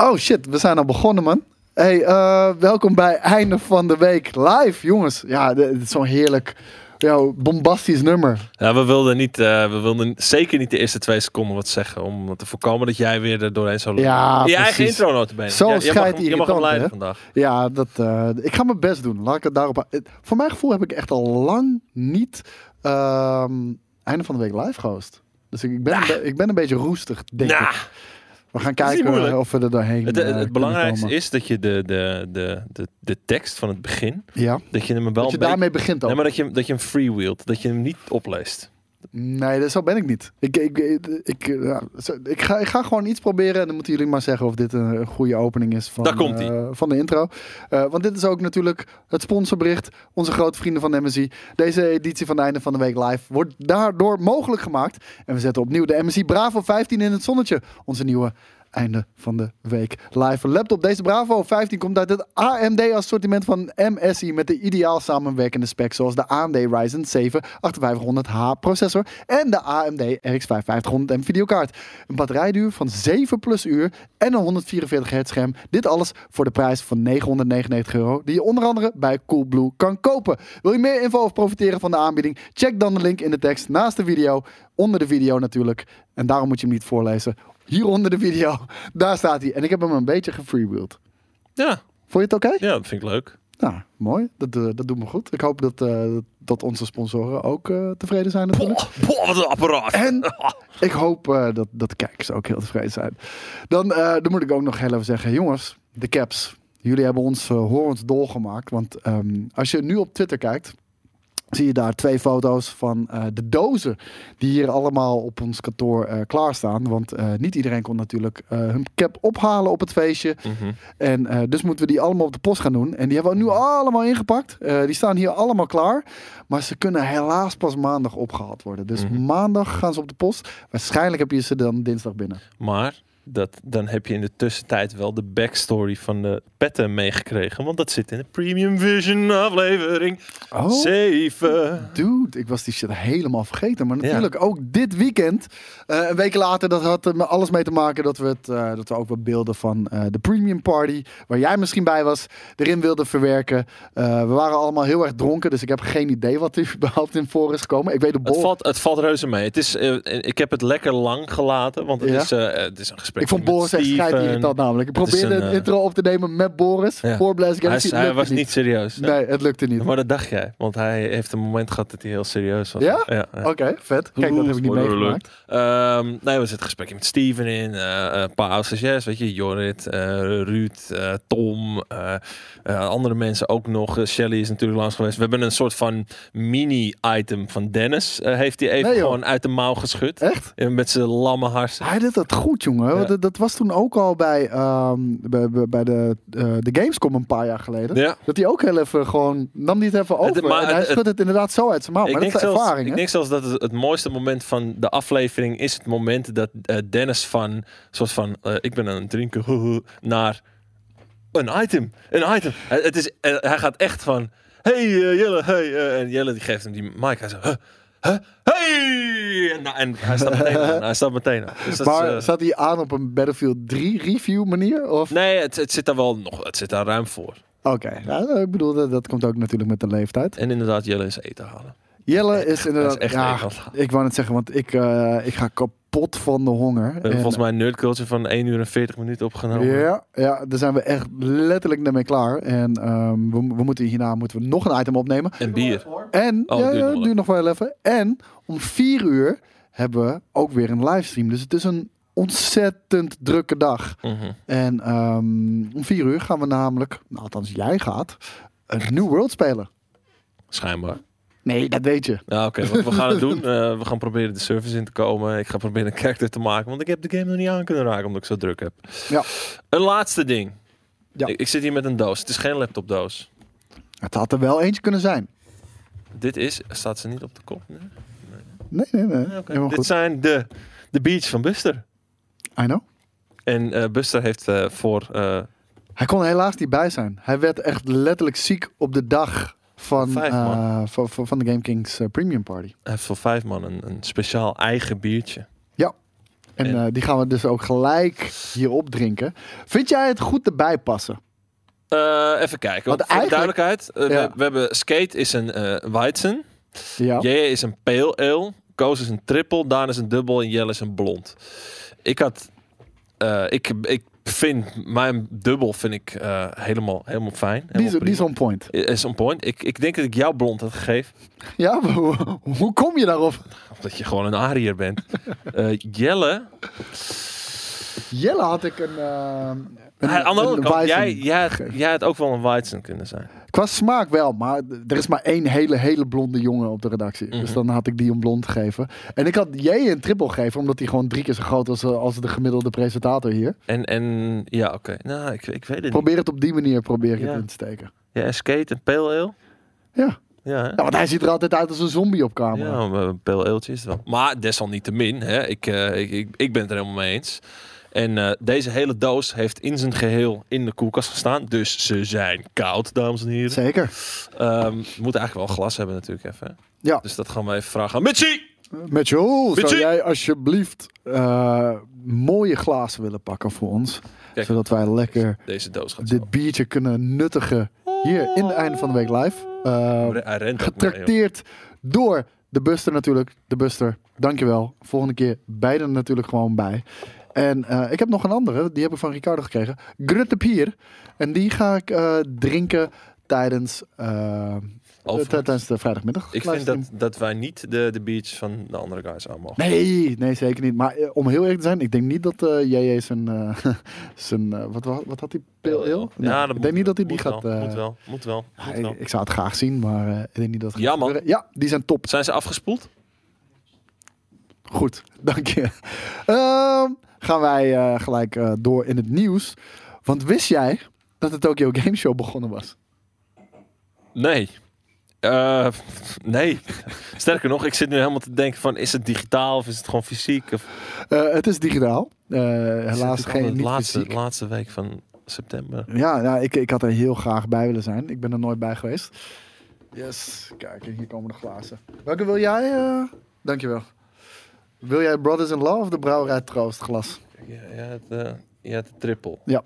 Oh shit, we zijn al begonnen, man. Hey, eh, welkom bij einde van de week live, jongens. Ja, dit is zo'n heerlijk, ja, bombastisch nummer. Ja, we wilden, niet, eh, we wilden zeker niet de eerste twee seconden wat zeggen. Om te voorkomen dat jij weer er doorheen zou lopen. Ja, Je eigen intro notabene. Zo Ja, je mag, hem- je mag hem irritant, leiden hè? vandaag. Ja, dat, eh, ik ga mijn best doen. Laat ik het daarop. Voor mijn gevoel heb ik echt al lang niet ehm, einde van de week live gehost. Dus ik, ben, ik ben een beetje roestig, denk ik. We gaan kijken moeilijk. of we er doorheen het, eh, het, kunnen belangrijkste komen. is dat je de, de, de, de, de tekst van het begin, Ja, dat je hem wel dat je daarmee begint. Nee, maar dat je, dat je hem freewheelt. Dat je hem niet opleest. Nee, dat- zo ben ik niet. Ik, ik, ik, ja, ik, ga, ik ga gewoon iets proberen en dan moeten jullie maar zeggen of dit een, goede opening is van, Daar eh, van de intro. Eh, want dit is ook natuurlijk het sponsorbericht. Onze grote vrienden van MSI. Deze editie van het einde van de week live wordt daardoor mogelijk gemaakt. En we zetten opnieuw de MSI Bravo 15 in het zonnetje. Onze nieuwe einde van de week live laptop. Deze Bravo 15 komt uit het AMD assortiment van MSI met de ideaal samenwerkende specs zoals de AMD Ryzen 7 5800H processor en de AMD RX 5500 M videokaart. Een batterijduur van 7 plus uur en een 144 Hz scherm. Dit alles voor de prijs van 999 euro die je onder andere bij Coolblue kan kopen. Wil je meer info of profiteren van de aanbieding? Check dan de link in de tekst naast de video, onder de video natuurlijk. En daarom moet je hem niet voorlezen. Hier onder de video, daar staat hij. En ik heb hem een beetje gefreewheeld. Ja, Vond je het oké? ja, dat vind ik leuk. Nou, mooi. Dat, eh, dat doet me goed. Ik hoop dat, eh, dat onze sponsoren ook eh, tevreden zijn natuurlijk. Boah, boah, wat een apparaat. En ik hoop dat, dat de kijkers ook heel tevreden zijn. Dan, dan moet ik ook nog heel even zeggen, jongens, de caps. Jullie hebben ons horens dolgemaakt. Want ehm, als je nu op Twitter kijkt, zie je daar twee foto's van eh, de dozen die hier allemaal op ons kantoor eh, klaarstaan. Want eh, niet iedereen kon natuurlijk hun cap ophalen op het feestje. Mhm. En dus moeten we die allemaal op de post gaan doen. En die hebben we nu allemaal ingepakt. Die staan hier allemaal klaar. Maar ze kunnen helaas pas maandag opgehaald worden. Dus Mhm. maandag gaan ze op de post. Waarschijnlijk heb je ze dan dinsdag binnen. Maar dat, dan heb je in de tussentijd wel de backstory van de petten meegekregen. Want dat zit in de Premium Vision aflevering Oh, 7. dude, ik was die shit helemaal vergeten. Maar natuurlijk ook dit weekend. eh, een week later, dat had er met alles mee te maken dat we, het, eh, dat we ook wat beelden van eh, de Premium Party, waar jij misschien bij was, erin wilden verwerken. We waren allemaal heel erg dronken, dus ik heb geen idee wat er überhaupt in voor is gekomen. Ik weet de Het bol. valt, het valt reuze mee. Het is, ik heb het lekker lang gelaten, want het, Ja? is, het is een gesprek Ik vond Boris echt scheidirritant namelijk. Ik probeerde een, eh, intro op te nemen met Boris Ja. voor Blast Hij, Galaxy. hij Lukte was niet serieus. Nee, het lukte niet. Maar dat dacht jij, want hij heeft een moment gehad dat hij heel serieus was. Ja? ja, ja. Oké, vet. Kijk, dat heb ik niet meegemaakt. Ehm, nee, we zitten een gesprekje met Steven in. eh, een paar weet je. Jorrit, eh, Ruud, eh, Tom. andere mensen ook nog. Shelly is natuurlijk langs geweest. We hebben een soort van mini-item van Dennis. heeft hij even Nee, gewoon uit de mouw geschud. Echt? Met zijn lamme harsen. Hij deed dat goed, jongen. Ja. Dat, dat was toen ook al bij, ehm, bij, bij- de, eh, de Gamescom een paar jaar geleden. Ja. Dat hij ook heel even gewoon, nam die het even over. maar en hij het- schudt het inderdaad zo uit zijn mouw. Maar dat is de zelfs, ervaring, ik denk zelfs dat het, het mooiste moment van de aflevering is het moment dat eh, Dennis van soort van eh, ik ben aan het drinken naar een item, een item. Het, het is, hij gaat echt van hey Jelle, hey en Jelle die geeft hem die mic. Hij zegt huh, huh, hey en, nou, en hij staat meteen aan. Hij staat meteen aan. Dus is, Maar eh, zat hij aan op een Battlefield 3 review manier? Of? nee, het, het zit daar wel nog, het zit daar ruim voor. Oké, nou, ik bedoel, dat, dat komt ook natuurlijk met de leeftijd. En inderdaad, Jelle is eten halen. Jelle is inderdaad... echt ja, het ik wou net zeggen, want ik, eh, ik ga kapot van de honger. We hebben En- volgens mij een nerdculture van 1 uur en 40 minuten opgenomen. Ja, ja, daar zijn we echt letterlijk mee klaar. En ehm, we, we moeten hierna moeten we nog een item opnemen. En bier. En, Oh, ja, duurt ja, nog wel duurt nog wel even. En om vier uur hebben we ook weer een livestream. Dus het is een ontzettend drukke dag. Mhm. En ehm, om vier uur gaan we namelijk, nou, althans jij gaat, een New World spelen. Schijnbaar. Nee, dat weet je. Ja, oké. we gaan het doen. eh, we gaan proberen de service in te komen. Ik ga proberen een character te maken. Want ik heb de game nog niet aan kunnen raken omdat ik zo druk heb. Ja. Een laatste ding. Ja. Ik, ik zit hier met een doos. Het is geen laptopdoos. Het had er wel eentje kunnen zijn. Dit is... Staat ze niet op de kop? Nee? Nee, nee, nee. Helemaal Dit goed. zijn de, de beats van Buster. I know. En eh, Buster heeft eh, voor... Hij kon helaas niet bij zijn. Hij werd echt letterlijk ziek op de dag van, eh, van, van, van de Game Kings eh, Premium Party. hij heeft voor vijf man een, een speciaal eigen biertje. Ja. En En- eh, die gaan we dus ook gelijk hierop drinken. Vind jij het goed erbij passen? Eh, even kijken. Want voor duidelijkheid. Ja. we, we hebben Skate is een eh Weizen. Ja. Jelle is een pale ale. Koos is een triple. Daan is een dubbel. En Jelle is een blond. Ik had... eh, ik, ik vind... Mijn dubbel vind ik eh, helemaal, helemaal fijn. Die is, Helemaal die is prima. on point. Is on point. Ik, ik denk dat ik jou blond had gegeven. Ja, hoe, hoe kom je daarop? Omdat je gewoon een Ariër bent. Eh, Jelle... Jelle had ik een. eh, een- Aan de andere een kant, Weizen jij, jij, jij had ook wel een Weizen kunnen zijn. Qua smaak wel, maar er is maar één hele, hele blonde jongen op de redactie. Dus Mhm. dan had ik die een blond gegeven. En ik had J een triple gegeven, omdat hij gewoon drie keer zo groot was eh, als de gemiddelde presentator hier. En, en ja, oké. Nou, ik, ik weet het niet. Probeer het op die manier probeer ik Ja. het in te steken. Ja, skate en pale ale? Ja. Ja, want hij ziet er altijd uit als een zombie op camera. Ja, maar een pale ale'tje is het wel. Maar desalniettemin, hè, ik, eh, ik, ik, ik ben het er helemaal mee eens. En eh, deze hele doos heeft in zijn geheel in de koelkast gestaan. Dus ze zijn koud, dames en heren. Zeker. Ehm, we moeten eigenlijk wel glas hebben natuurlijk even. Ja. Dus dat gaan we even vragen aan Mitchie! Mitchell, zou jij alsjeblieft eh, mooie glazen willen pakken voor ons? Kijk. Zodat wij lekker Deze doos zo. dit biertje kunnen nuttigen hier in het einde van de week live. Joh. getrakteerd door de Buster natuurlijk. De Buster, dankjewel. Volgende keer beide natuurlijk gewoon bij. En eh, ik heb nog een andere, die heb ik van Ricardo gekregen. Grutte Pier. En die ga ik eh, drinken tijdens, eh, tijdens de vrijdagmiddag. Ik vind dat, dat wij niet de, de biertjes van de andere guys aan mogen. Nee, nee, zeker niet. Maar om heel eerlijk te zijn, ik denk niet dat JJ zijn, zijn wat, wa- wat had hij? Ale? Nee, Ja, dat ik denk niet dat hij die gaat... Wel, moet wel, moet wel. moet ik, wel. ik zou het graag zien, maar ik denk niet dat Ja, man. gebeuren. Ja, die zijn top. Zijn ze afgespoeld? Goed, dank je. Ehm, gaan wij eh, gelijk eh, door in het nieuws. Want wist jij dat de Tokyo Game Show begonnen was? Nee. Eh, nee. Sterker nog, ik zit nu helemaal te denken van, is het digitaal of is het gewoon fysiek? Of, het is digitaal. Is helaas geen niet laatste, fysiek. laatste week van september. Ja, ja ik, ik had er heel graag bij willen zijn. Ik ben er nooit bij geweest. Yes, kijk, hier komen de glazen. Welke wil jij? dankjewel. Wil jij Brothers in Law of de Brouwerij Troost glas? Ja, ja, het, eh, ja, het triple. Ja.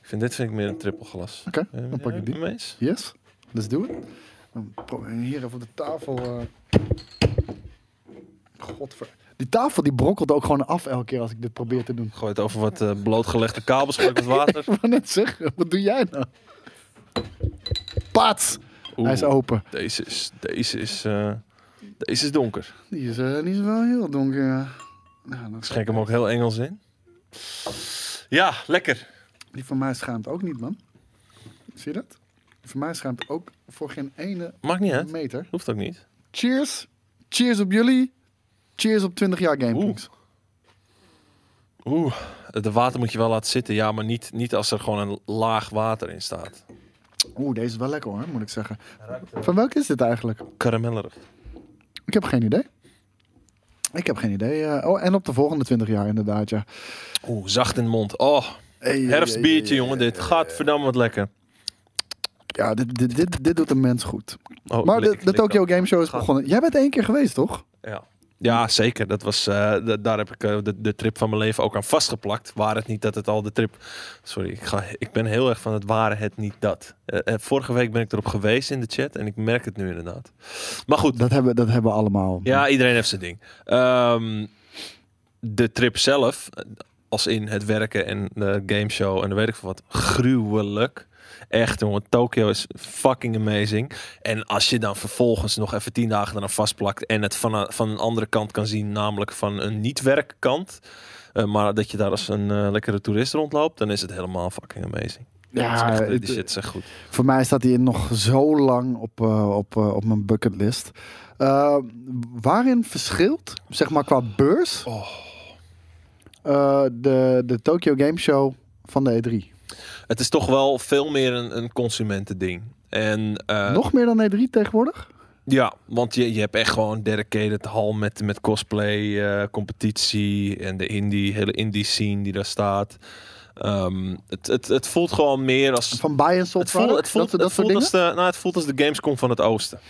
Ik vind dit vind ik meer een triple glas. Oké, Eh, dan pak ik die. mee eens? Yes, let's do it. Dan hier even op de tafel. eh. Godver... Die tafel die brokkelt ook gewoon af elke keer als ik dit probeer te doen. Gooi het over wat blootgelegde kabels, gooi wat water. Ik net zeggen, wat doe jij nou? Pats! Hij is open. Deze is, deze is, deze is donker. Die is, eh, die is wel heel donker. ja. Nou, dan Schenk hem ook heel Engels in. Ja, lekker. Die van mij schuimt ook niet, man. Zie je dat? Die van mij schuimt ook voor geen ene Maakt niet uit. meter. Hoeft ook niet. Cheers. Cheers op jullie. Cheers op 20 jaar GameKings. Oeh, de water moet je wel laten zitten. Ja, maar niet, niet als er gewoon een laag water in staat. Oeh, deze is wel lekker hoor, moet ik zeggen. Van welke is dit eigenlijk? Karamellerig. Ik heb geen idee. Ik heb geen idee. eh, oh, en op de volgende 20 jaar inderdaad, ja. Oeh, zacht in de mond. Oh, Hey, herfstbiertje, hey, hey, jongen, dit. Gadverdamme wat lekker. Ja, dit, dit, dit, dit doet een mens goed. Oh, Maar de, lik- de Tokyo. Game Show is Gaat. begonnen. Jij bent één keer geweest, toch? Ja. Ja, zeker. Dat was, eh, da- daar heb ik eh, de, de trip van mijn leven ook aan vastgeplakt. Waar het niet dat het al de trip... Sorry, ik, ga, ik ben heel erg van het waren het niet dat. Eh, vorige week ben ik erop geweest in de chat en ik merk het nu inderdaad. Maar goed, Dat hebben, dat hebben we allemaal. Ja, iedereen heeft zijn ding. Ehm, de trip zelf, als in het werken en de gameshow en de weet ik veel wat, gruwelijk. Echt, jongen. Tokyo is fucking amazing. En als je dan vervolgens nog even tien dagen eraan vastplakt en het van een, van een andere kant kan zien, namelijk van een niet-werkkant, eh, maar dat je daar als een eh, lekkere toerist rondloopt, dan is het helemaal fucking amazing. Ja, Ja, echt, het- die shit is echt goed. Voor mij staat hij nog zo lang op, eh, op, op mijn bucketlist. Eh, waarin verschilt, zeg maar qua beurs, Oh. eh, de, de Tokyo Game Show van de E3? Het is toch wel veel meer een, een consumentending. En eh, Nog meer dan E3 tegenwoordig? Ja, want je, je hebt echt gewoon dedicated hal met, met cosplay, eh, competitie en de indie, hele indie scene die daar staat. Ehm, het, het, het voelt gewoon meer als... Van and sold Het voelt, het voelt, dat, het als de, nou, het voelt als de Gamescom van het oosten.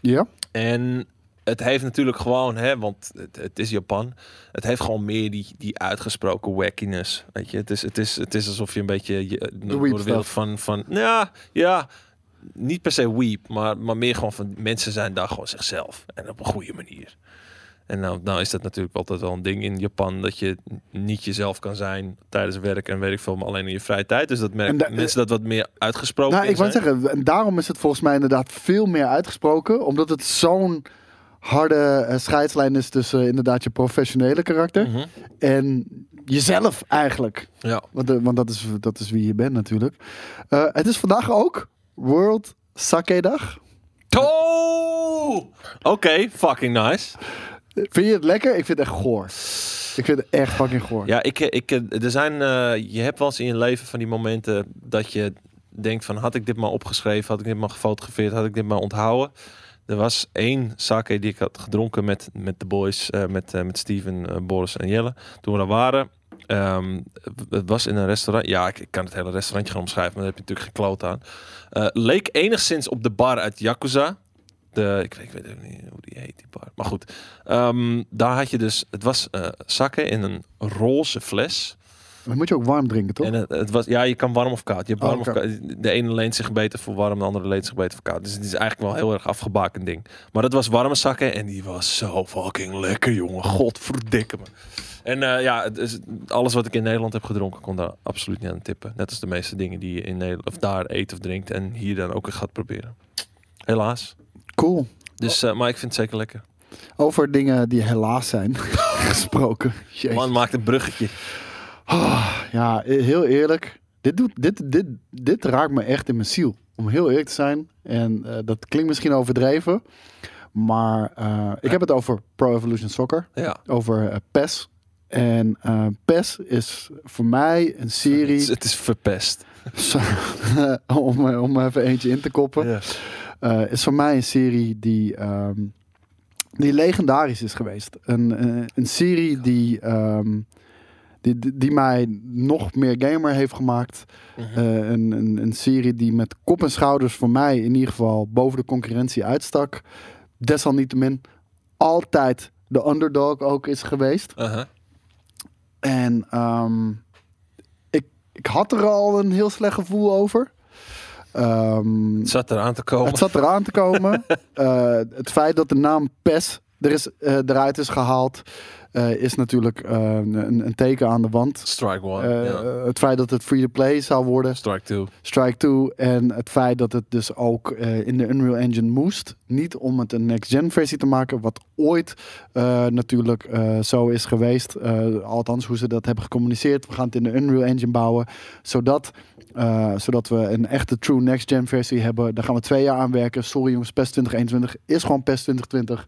Ja. En het heeft natuurlijk gewoon, hè, want het, het is Japan. Het heeft gewoon meer die, die uitgesproken wackiness. Weet je, het is, het is, het is alsof je een beetje je, door weep de wereld van, van, ja, ja, niet per se weep, maar, maar meer gewoon van mensen zijn daar gewoon zichzelf en op een goede manier. En nou, nou is dat natuurlijk altijd wel een ding in Japan dat je niet jezelf kan zijn tijdens werk en weet ik veel, maar alleen in je vrije tijd. Dus dat En merken da- mensen dat wat meer uitgesproken Nou, ik wou zijn. zeggen, en daarom is het volgens mij inderdaad veel meer uitgesproken. Omdat het zo'n harde eh, scheidslijn is tussen inderdaad je professionele karakter Mhm. en jezelf eigenlijk. Ja. Want, eh, want dat, is, dat is wie je bent natuurlijk. Eh, het is vandaag ook World Sake Dag. Oh! Oké, fucking nice. Vind je het lekker? Ik vind het echt goor. Ik vind het echt fucking goor. Ja, ik, ik, er zijn, eh, je hebt wel eens in je leven van die momenten dat je denkt van had ik dit maar opgeschreven, had ik dit maar gefotografeerd, had ik dit maar onthouden. Er was één sake die ik had gedronken met, met de boys, eh, met, eh, met Steven, eh, Boris en Jelle. Toen we daar waren, ehm, het was in een restaurant. Ja, ik, kan het hele restaurantje gaan omschrijven, maar daar heb je natuurlijk geen aan. Leek enigszins op de bar uit Yakuza. De, ik, weet, ik weet niet hoe die heet, die bar. Maar goed, Ehm, daar had je dus, het was eh sake in een roze fles. Dan moet je ook warm drinken, toch? En het, het was, ja, je kan warm of koud. Je hebt Oh, warm of koud. De ene leent zich beter voor warm, de andere leent zich beter voor koud. Dus het is eigenlijk wel heel erg afgebakend ding. Maar dat was warme sake en die was zo fucking lekker, jongen. Godverdikke me. En eh, ja, alles wat ik in Nederland heb gedronken, kon daar absoluut niet aan tippen. Net als de meeste dingen die je in Nederland of daar eet of drinkt en hier dan ook gaat proberen. Helaas. Cool. Dus, eh, maar ik vind het zeker lekker. Over dingen die helaas zijn gesproken. Jezus. Man maakt een bruggetje. Ah, ja, heel eerlijk. Dit, doet, dit, dit, dit raakt me echt in mijn ziel. Om heel eerlijk te zijn. En eh, dat klinkt misschien overdreven. Maar eh, ik heb het over Pro Evolution Soccer. Ja. Over eh, PES. En PES is voor mij een Het is, serie... het is verpest. om, om even eentje in te koppen. Is voor mij een serie die, ehm, die legendarisch is geweest. Een, een, een serie die, ehm, die, die, die mij nog meer gamer heeft gemaakt. Mhm. Eh, een, een, een serie die met kop en schouders voor mij in ieder geval boven de concurrentie uitstak. Desalniettemin altijd de underdog ook is geweest. Uh-huh. En ehm, ik, ik had er al een heel slecht gevoel over. Ehm, Het zat eraan te komen. het zat eraan te komen. Eh, het feit dat de naam PES er is, eh, eruit is gehaald, eh, is natuurlijk eh, een, een teken aan de wand. Strike one. Eh. Het feit dat het free-to-play zou worden, Strike two. Strike 2. En het feit dat het dus ook in de Unreal Engine moest. Niet om het een next-gen versie te maken, wat ooit natuurlijk zo is geweest. Althans, hoe ze dat hebben gecommuniceerd. We gaan het in de Unreal Engine bouwen, zodat, zodat we een echte true next-gen versie hebben. Daar gaan we twee jaar aan werken. Sorry jongens, PES 2021 is gewoon PES 2020.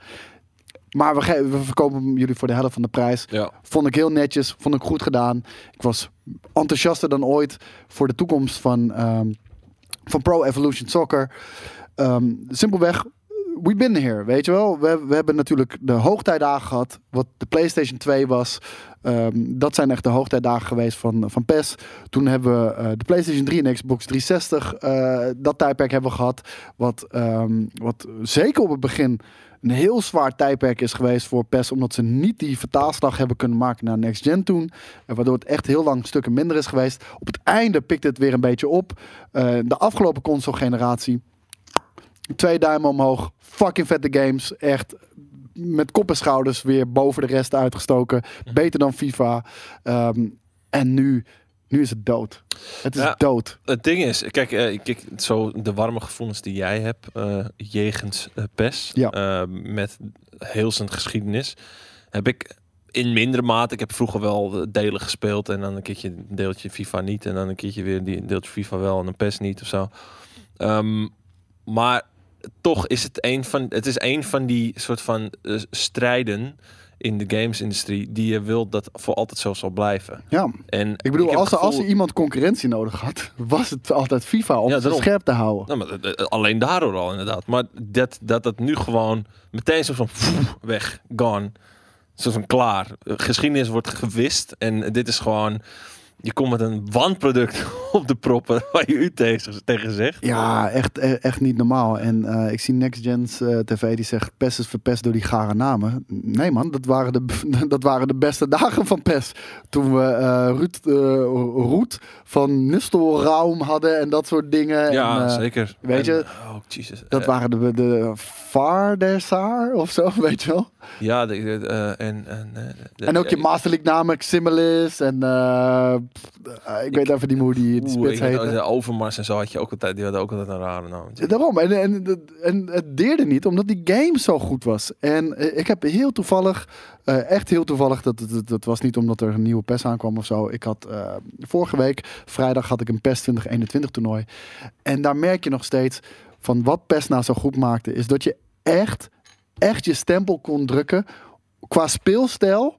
Maar we, we verkopen jullie voor de helft van de prijs. Ja. Vond ik heel netjes, vond ik goed gedaan. Ik was enthousiaster dan ooit voor de toekomst van, ehm, van Pro Evolution Soccer. Ehm, simpelweg, we been here, weet je wel. We, we hebben natuurlijk de hoogtijdagen gehad, wat de PlayStation 2 was. Ehm, dat zijn echt de hoogtijdagen geweest van, van PES. Toen hebben we eh, de PlayStation 3 en Xbox 360, eh, dat tijdperk hebben we gehad. Wat, wat zeker op het begin een heel zwaar tijdperk is geweest voor PES. Omdat ze niet die vertaalslag hebben kunnen maken naar Next Gen toen. En waardoor het echt heel lang stukken minder is geweest. Op het einde pikte het weer een beetje op. Eh, de afgelopen console generatie. Twee duimen omhoog. Fucking vette games. Echt met kop en schouders weer boven de rest uitgestoken. Beter dan FIFA. Ehm, en nu, nu is het dood. Het is Ja. dood. Het ding is, kijk, eh, kijk, zo de warme gevoelens die jij hebt eh jegens eh, PES, Ja. met heel zijn geschiedenis, heb ik in mindere mate. Ik heb vroeger wel delen gespeeld en dan een keertje een deeltje FIFA niet en dan een keertje weer die- een deeltje FIFA wel en een PES niet of zo. Ehm, maar toch is het een van, het is een van die soort van strijden in de gamesindustrie die je wilt dat voor altijd zo zal blijven. Ja. En Ik bedoel, als, er, als er iemand concurrentie nodig had, was het altijd FIFA om Ja, het scherp te houden. Nou, maar, eh, eh, alleen daardoor al inderdaad. Maar dat dat, dat nu gewoon meteen zo van pff, weg, gone. Zo van klaar. Eh, Geschiedenis wordt gewist en dit is gewoon je komt met een wandproduct op de proppen waar je u tegen, zegt. Ja, echt, e- echt niet normaal. En eh, ik zie Next Gens eh, TV die zegt PES is verpest door die gare namen. Nee man, dat waren de, dat waren de beste dagen van PES. Toen we eh Ruud, Roet van Nistelraum hadden en dat soort dingen. Ja, en, zeker. weet je, oh, Jesus. Dat waren de, de Vardesaar of zo, weet je wel. Ja, de, de- en... En, de- En ook je Master League namen, Ximilis en ik weet even niet meer hoe die, die spits. De Overmars en zo had je ook altijd, die hadden ook altijd een rare naam. Daarom. En, en, en het deerde niet, omdat die game zo goed was. En eh, ik heb heel toevallig, eh, echt heel toevallig, dat, dat, dat was niet omdat er een nieuwe PES aankwam of zo. Ik had eh, vorige week, vrijdag, had ik een PES 2021 toernooi. En daar merk je nog steeds van wat PES nou zo goed maakte, is dat je echt, echt je stempel kon drukken qua speelstijl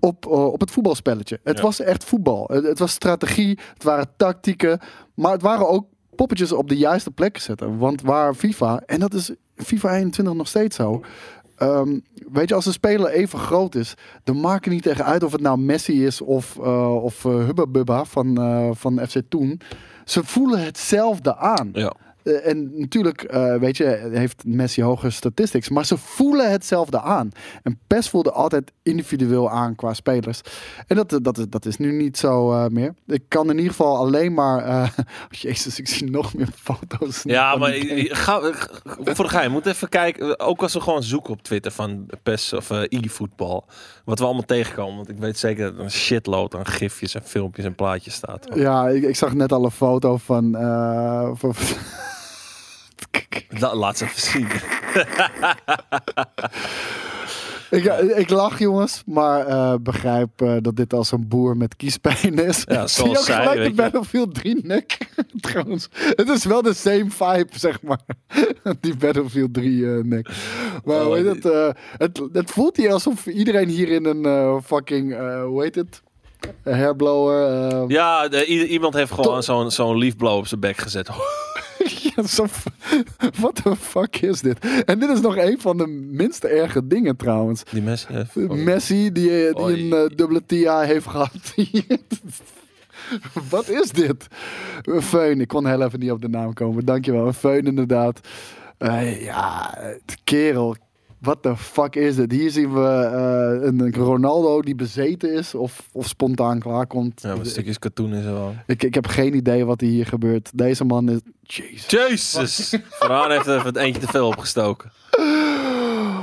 op, eh, op het voetbalspelletje. Het Ja. was echt voetbal. Het, het was strategie, het waren tactieken, maar het waren ook poppetjes op de juiste plekken zetten. Want waar FIFA, en dat is FIFA 21 nog steeds zo. ehm, weet je, als een speler even groot is, dan maakt het niet tegen uit of het nou Messi is of, eh of eh, Hubba Bubba van, van FC Toen. Ze voelen hetzelfde aan. Ja. Eh, en natuurlijk, eh, weet je, heeft Messi hogere statistics, maar ze voelen hetzelfde aan. En PES voelde altijd individueel aan qua spelers. En dat, dat, is, dat is nu niet zo eh, meer. Ik kan in ieder geval alleen maar. eh, jezus, ik zie nog meer foto's. Ja, maar je- ga, voor de gein, moet even kijken. Ook als we gewoon zoeken op Twitter van PES of e-voetbal. Wat we allemaal tegenkomen. Want ik weet zeker dat er een shitload aan gifjes en filmpjes en plaatjes staat. Ja, ik, ik zag net al een foto van. van La- laat ze even zien. ik, ik lach, jongens, maar eh, begrijp eh, dat dit als een boer met kiespijn is. Ja, Zie je ook zij, gelijk de weet. Battlefield 3 nek. Trouwens, het is wel de same vibe, zeg maar. Die Battlefield 3 eh, nek. Maar Oh, heet die- het, eh, het? Het voelt hier alsof iedereen hier in een eh, fucking, eh, hoe heet het? Een hairblower. eh, Ja, de- iemand heeft gewoon zo'n zo'n leafblow op zijn bek gezet. What the fuck is dit? En dit is nog een van de minste erge dingen trouwens. Die eh, oh. Messi die, eh, die een eh, dubbele TIA heeft gehad. Wat is dit? Een Feun. Ik kon heel even niet op de naam komen. Dankjewel. Een Feun inderdaad. Eh, ja, de kerel. Wat de fuck is dit? Hier zien we eh, een Ronaldo die bezeten is of, of spontaan klaarkomt. Ja, met stukjes katoen en zo. ik, ik heb geen idee wat er hier gebeurt. Deze man is... Jezus. Jezus! Varaan heeft er even het eentje te veel opgestoken.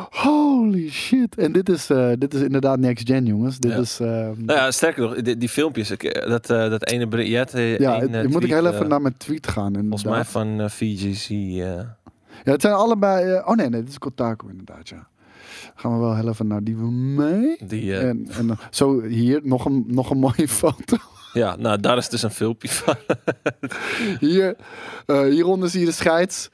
Holy shit. En dit is, eh, dit is inderdaad next gen, jongens. Dit Ja. is... eh, Nou ja, sterker nog, die, die filmpjes. eh, dat, eh, dat ene. Je had, ja, het- moet ik heel even naar mijn tweet gaan. Volgens mij van eh, VGC. Ja, het zijn allebei... eh, oh nee, nee, dit is Kotaku inderdaad, ja. Gaan we wel heel even naar die mij. die, eh, En, en zo hier, nog een, nog een mooie foto. Ja, nou daar is dus een filmpje van. Hier, eh, hieronder zie je de scheids.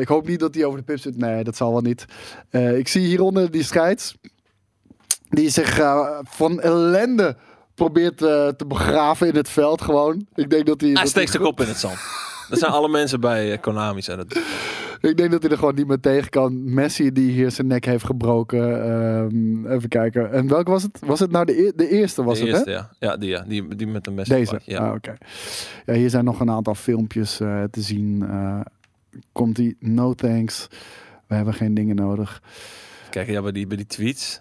Ik hoop niet dat die over de pip zit. Nee, dat zal wel niet. Ik zie hieronder die scheids. Die zich van ellende probeert te begraven in het veld gewoon. Ik denk dat hij... Hij dat steekt zijn kop in het zand. Dat zijn alle mensen bij Konami. Zijn dat. Ik denk dat hij er gewoon niet meer tegen kan. Messi die hier zijn nek heeft gebroken. Ehm, even kijken. En welke was het? Was het nou de, de eerste? Was de het, eerste, hè? ja. Ja, die, ja. Die, die met een mes. Deze. Ja. Ah, oké. Ja, hier zijn nog een aantal filmpjes eh, te zien. Eh, komt die? No thanks. We hebben geen dingen nodig. Kijk, ja, bij die, bij die tweets.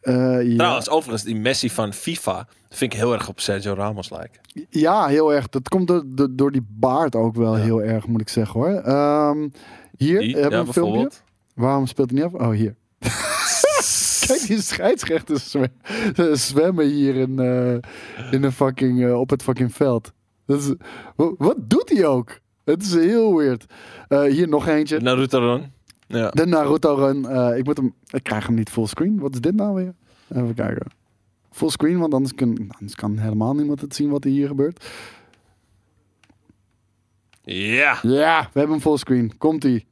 Eh, ja. Trouwens, overigens, die Messi van FIFA vind ik heel erg op Sergio Ramos lijken. ja, heel erg. Dat komt door, door, door die baard ook wel Ja. heel erg, moet ik zeggen hoor. Ehm, hier Die, hebben we ja, een filmpje. Waarom speelt hij niet af? Oh, hier. Kijk, die scheidsrechters zwem- zwemmen hier in, eh, in een fucking, eh, op het fucking veld. Dat is, wa- wat doet hij ook? Het is heel weird. Eh, hier nog eentje. Naruto Run. Ja. De Naruto run. Ik, moet hem, ik krijg hem niet fullscreen. Wat is dit nou weer? Even kijken. Fullscreen, want anders, kun, anders kan helemaal niemand het zien wat er hier gebeurt. Ja, Ja, we hebben hem fullscreen. Komt-ie.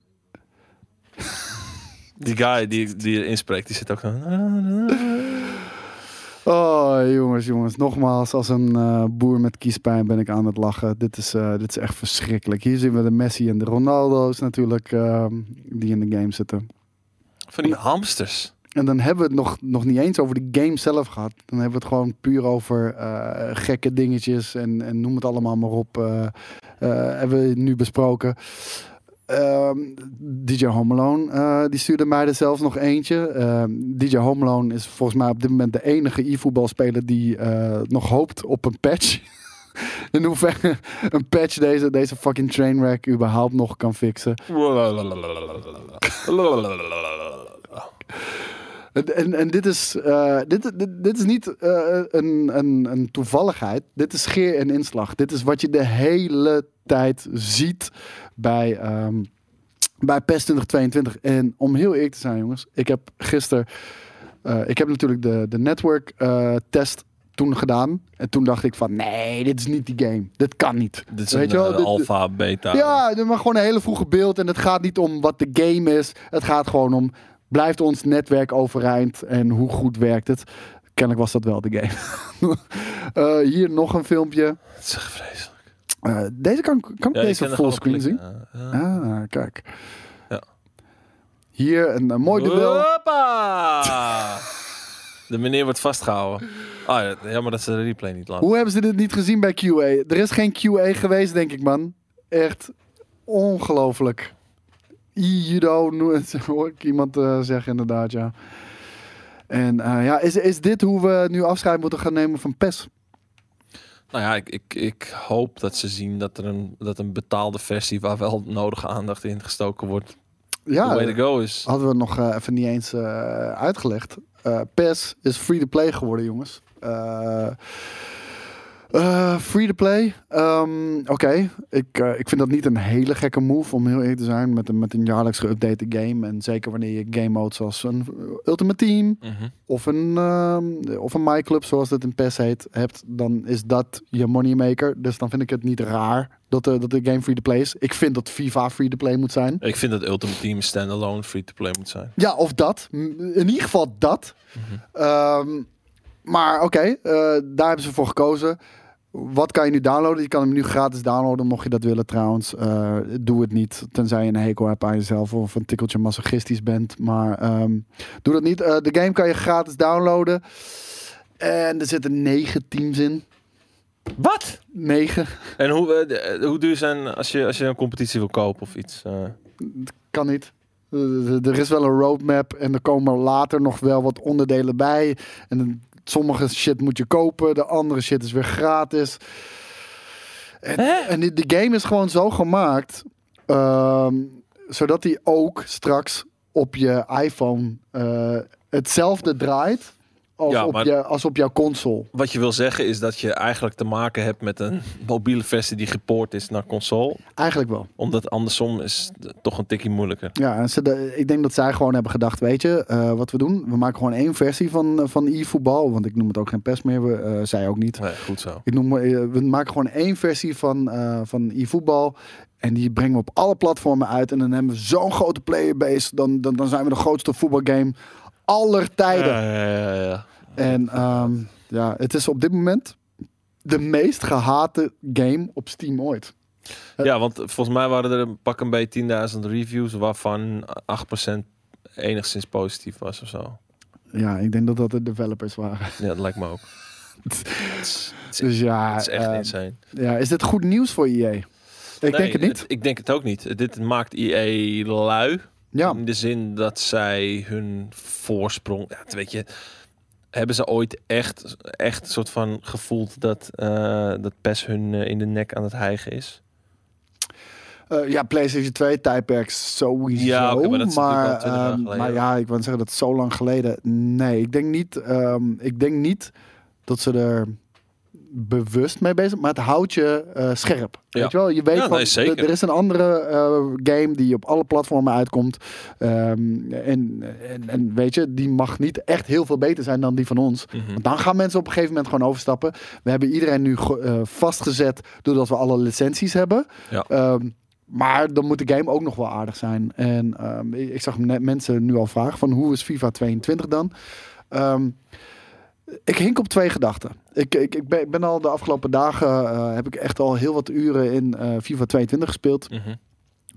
die guy die, die erin spreekt, die zit ook zo... Oh, jongens, jongens. Nogmaals, als een eh, boer met kiespijn ben ik aan het lachen. Dit is, eh, dit is echt verschrikkelijk. Hier zien we de Messi en de Ronaldo's natuurlijk, ehm, die in de game zitten. Van die hamsters. En dan hebben we het nog, nog niet eens over de game zelf gehad. Dan hebben we het gewoon puur over eh, gekke dingetjes en, en noem het allemaal maar op. eh, eh, hebben we nu besproken. Ehm, DJ Home Alone, eh, die stuurde mij er zelfs nog eentje. Ehm, DJ Home Alone is volgens mij op dit moment de enige e-voetbalspeler die nog hoopt op een patch. In hoeverre een patch deze, deze fucking trainwreck überhaupt nog kan fixen. En, en, dit, is, eh, dit, dit, dit is niet eh, een, een, een toevalligheid. Dit is scheer en inslag. Dit is wat je de hele tijd ziet bij, ehm bij PES 2022. En om heel eerlijk te zijn, jongens. Ik heb gisteren... eh, ik heb natuurlijk de, de network test toen gedaan. En toen dacht ik van... Nee, dit is niet die game. Dit kan niet. Dit is Weet een dit- alpha, beta. ja, maar gewoon een hele vroege beeld. En het gaat niet om wat de game is. Het gaat gewoon om, blijft ons netwerk overeind en hoe goed werkt het? Kennelijk was dat wel de game. Eh, hier nog een filmpje. Het is echt vreselijk. Eh, deze kan, kan ik Ja, deze fullscreen gewoon zien? Ah, kijk. Ja. Hier een, een mooi duel. Hoppa! De meneer wordt vastgehouden. Ah, ja, jammer dat ze de replay niet laten. Hoe hebben ze dit niet gezien bij QA? Er is geen QA geweest, denk ik, man. Echt ongelooflijk. Judo, no- hoor ik iemand eh, zeggen inderdaad, ja. En eh, ja, is, is dit hoe we nu afscheid moeten gaan nemen van PES? Nou ja, ik, ik, ik hoop dat ze zien dat er een, dat een betaalde versie waar wel nodige aandacht in gestoken wordt. Ja, the way to go is. hadden we nog eh, even niet eens uitgelegd. PES is free-to-play geworden, jongens. Eh, eh, free-to-play. Ehm, Oké, ik, eh, ik vind dat niet een hele gekke move om heel eerlijk te zijn. Met een, met een jaarlijks geüpdate game. En zeker wanneer je game modes zoals een Ultimate Team Mhm. of een, ehm, of een MyClub, zoals dat in PES heet, hebt. Dan is dat je moneymaker. Dus dan vind ik het niet raar dat de, dat de game free-to-play is. Ik vind dat FIFA free-to-play moet zijn. Ik vind dat Ultimate Team standalone free-to-play moet zijn. Ja, of dat. In ieder geval dat. Mhm. Ehm, maar oké, eh, daar hebben ze voor gekozen. Wat kan je nu downloaden? Je kan hem nu gratis downloaden, mocht je dat willen trouwens. Eh, doe het niet, tenzij je een hekel hebt aan jezelf of een tikkeltje masochistisch bent. Maar ehm, doe dat niet. Eh, de game kan je gratis downloaden. En er zitten negen teams in. Wat? Negen. En hoe, eh, hoe duur zijn als je, als je een competitie wil kopen of iets? eh? Kan niet. Er is wel een roadmap en er komen later nog wel wat onderdelen bij. En sommige shit moet je kopen, de andere shit is weer gratis. En, en die, die game is gewoon zo gemaakt, ehm, zodat die ook straks op je iPhone eh, hetzelfde draait als, Ja, op je, als op jouw console. Wat je wil zeggen is dat je eigenlijk te maken hebt met een mobiele versie die gepoord is naar console. Eigenlijk wel. Omdat andersom is het toch een tikje moeilijker. Ja, en ze, de- ik denk dat zij gewoon hebben gedacht, weet je, eh, wat we doen? We maken gewoon één versie van, van e-voetbal, want ik noem het ook geen PES meer, we, eh, zij ook niet. Nee, goed zo. Ik noem, eh, we maken gewoon één versie van, eh, van e-voetbal en die brengen we op alle platformen uit en dan hebben we zo'n grote playerbase, dan, dan, dan zijn we de grootste voetbalgame aller tijden. Ja, ja, ja, ja. En ehm, ja, het is op dit moment de meest gehate game op Steam ooit. Ja, want volgens mij waren er een pak een beetje 10.000 reviews, waarvan 8% enigszins positief was of zo. Ja, ik denk dat dat de developers waren. Ja, dat lijkt me ook. Is, Dus ja, het is echt eh, insane. ja, is dit goed nieuws voor EA? Ik Nee, denk het niet. ik denk het ook niet. Dit maakt EA lui. Ja, In de zin dat zij hun voorsprong... Ja, weet je... Hebben ze ooit echt, echt een soort van gevoeld dat, eh, dat PES hun eh, in de nek aan het hijgen is? Eh, ja, PlayStation 2 tijdperks sowieso. Ja, oké, maar dat is maar, al 20 jaar ehm, geleden. maar ja, ik wil zeggen dat zo lang geleden. Nee, ik denk niet. ehm, ik denk niet dat ze er bewust mee bezig, maar het houdt je eh, scherp. Ja. Weet je wel? Je weet Ja, van, nee, zeker. er- is een andere eh, game die op alle platformen uitkomt. Ehm, en, en, en weet je, die mag niet echt heel veel beter zijn dan die van ons. Mhm. Want dan gaan mensen op een gegeven moment gewoon overstappen. We hebben iedereen nu eh, vastgezet doordat we alle licenties hebben. Ja. Ehm, maar dan moet de game ook nog wel aardig zijn. En ehm, ik ik zag net mensen nu al vragen van hoe is FIFA 22 dan? Ik hink op twee gedachten. Ik, ik, ik, ben, ik ben al de afgelopen dagen, eh, heb ik echt al heel wat uren in eh, FIFA 22 gespeeld. Mhm.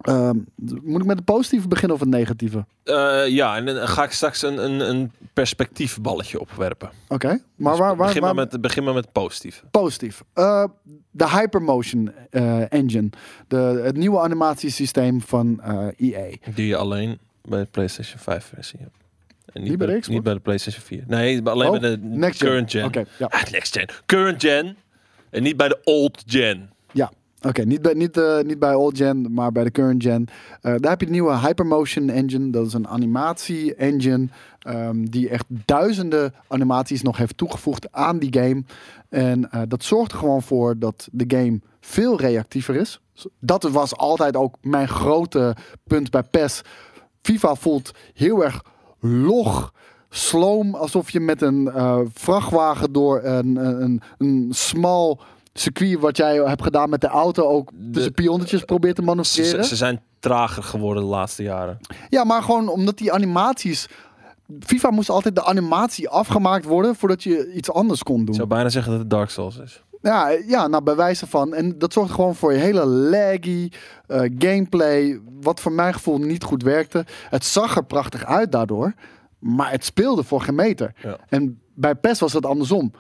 Ehm, moet ik met het positieve beginnen of het negatieve? Eh, ja, en dan ga ik straks een, een, een perspectiefballetje opwerpen. Oké, maar Dus waar, waar, begin, waar- maar met, begin maar met het positieve. positief. Eh, de Hypermotion eh, Engine. De, het nieuwe animatiesysteem van EA. Die je alleen bij de PlayStation 5 versie hebt. En niet, Niet bij de Xbox? Niet bij de PlayStation 4. Nee, alleen Oh, bij de Next gen. current gen. Oké, ja. Ah, next gen. Current gen. En niet bij de old gen. Ja, oké. Niet, bij, niet, eh, niet bij old gen, maar bij de current gen. Eh, daar heb je de nieuwe Hypermotion Engine. Dat is een animatie-engine ehm, die echt duizenden animaties nog heeft toegevoegd aan die game. En eh, dat zorgt er gewoon voor dat de game veel reactiever is. Dat was altijd ook mijn grote punt bij PES. FIFA voelt heel erg log, sloom, alsof je met een eh, vrachtwagen door een, een, een smal circuit wat jij hebt gedaan met de auto ook tussen pionnetjes probeert te Ze, manoeuvreren. ze zijn trager geworden de laatste jaren. Ja, maar gewoon omdat die animaties... FIFA moest altijd de animatie afgemaakt worden voordat je iets anders kon doen. Ik zou bijna zeggen dat het Dark Souls is. Ja, ja, nou bij wijze van. En dat zorgt gewoon voor je hele laggy eh, gameplay. Wat voor mijn gevoel niet goed werkte. Het zag er prachtig uit daardoor. Maar het speelde voor geen meter. Ja. En bij PES was het andersom.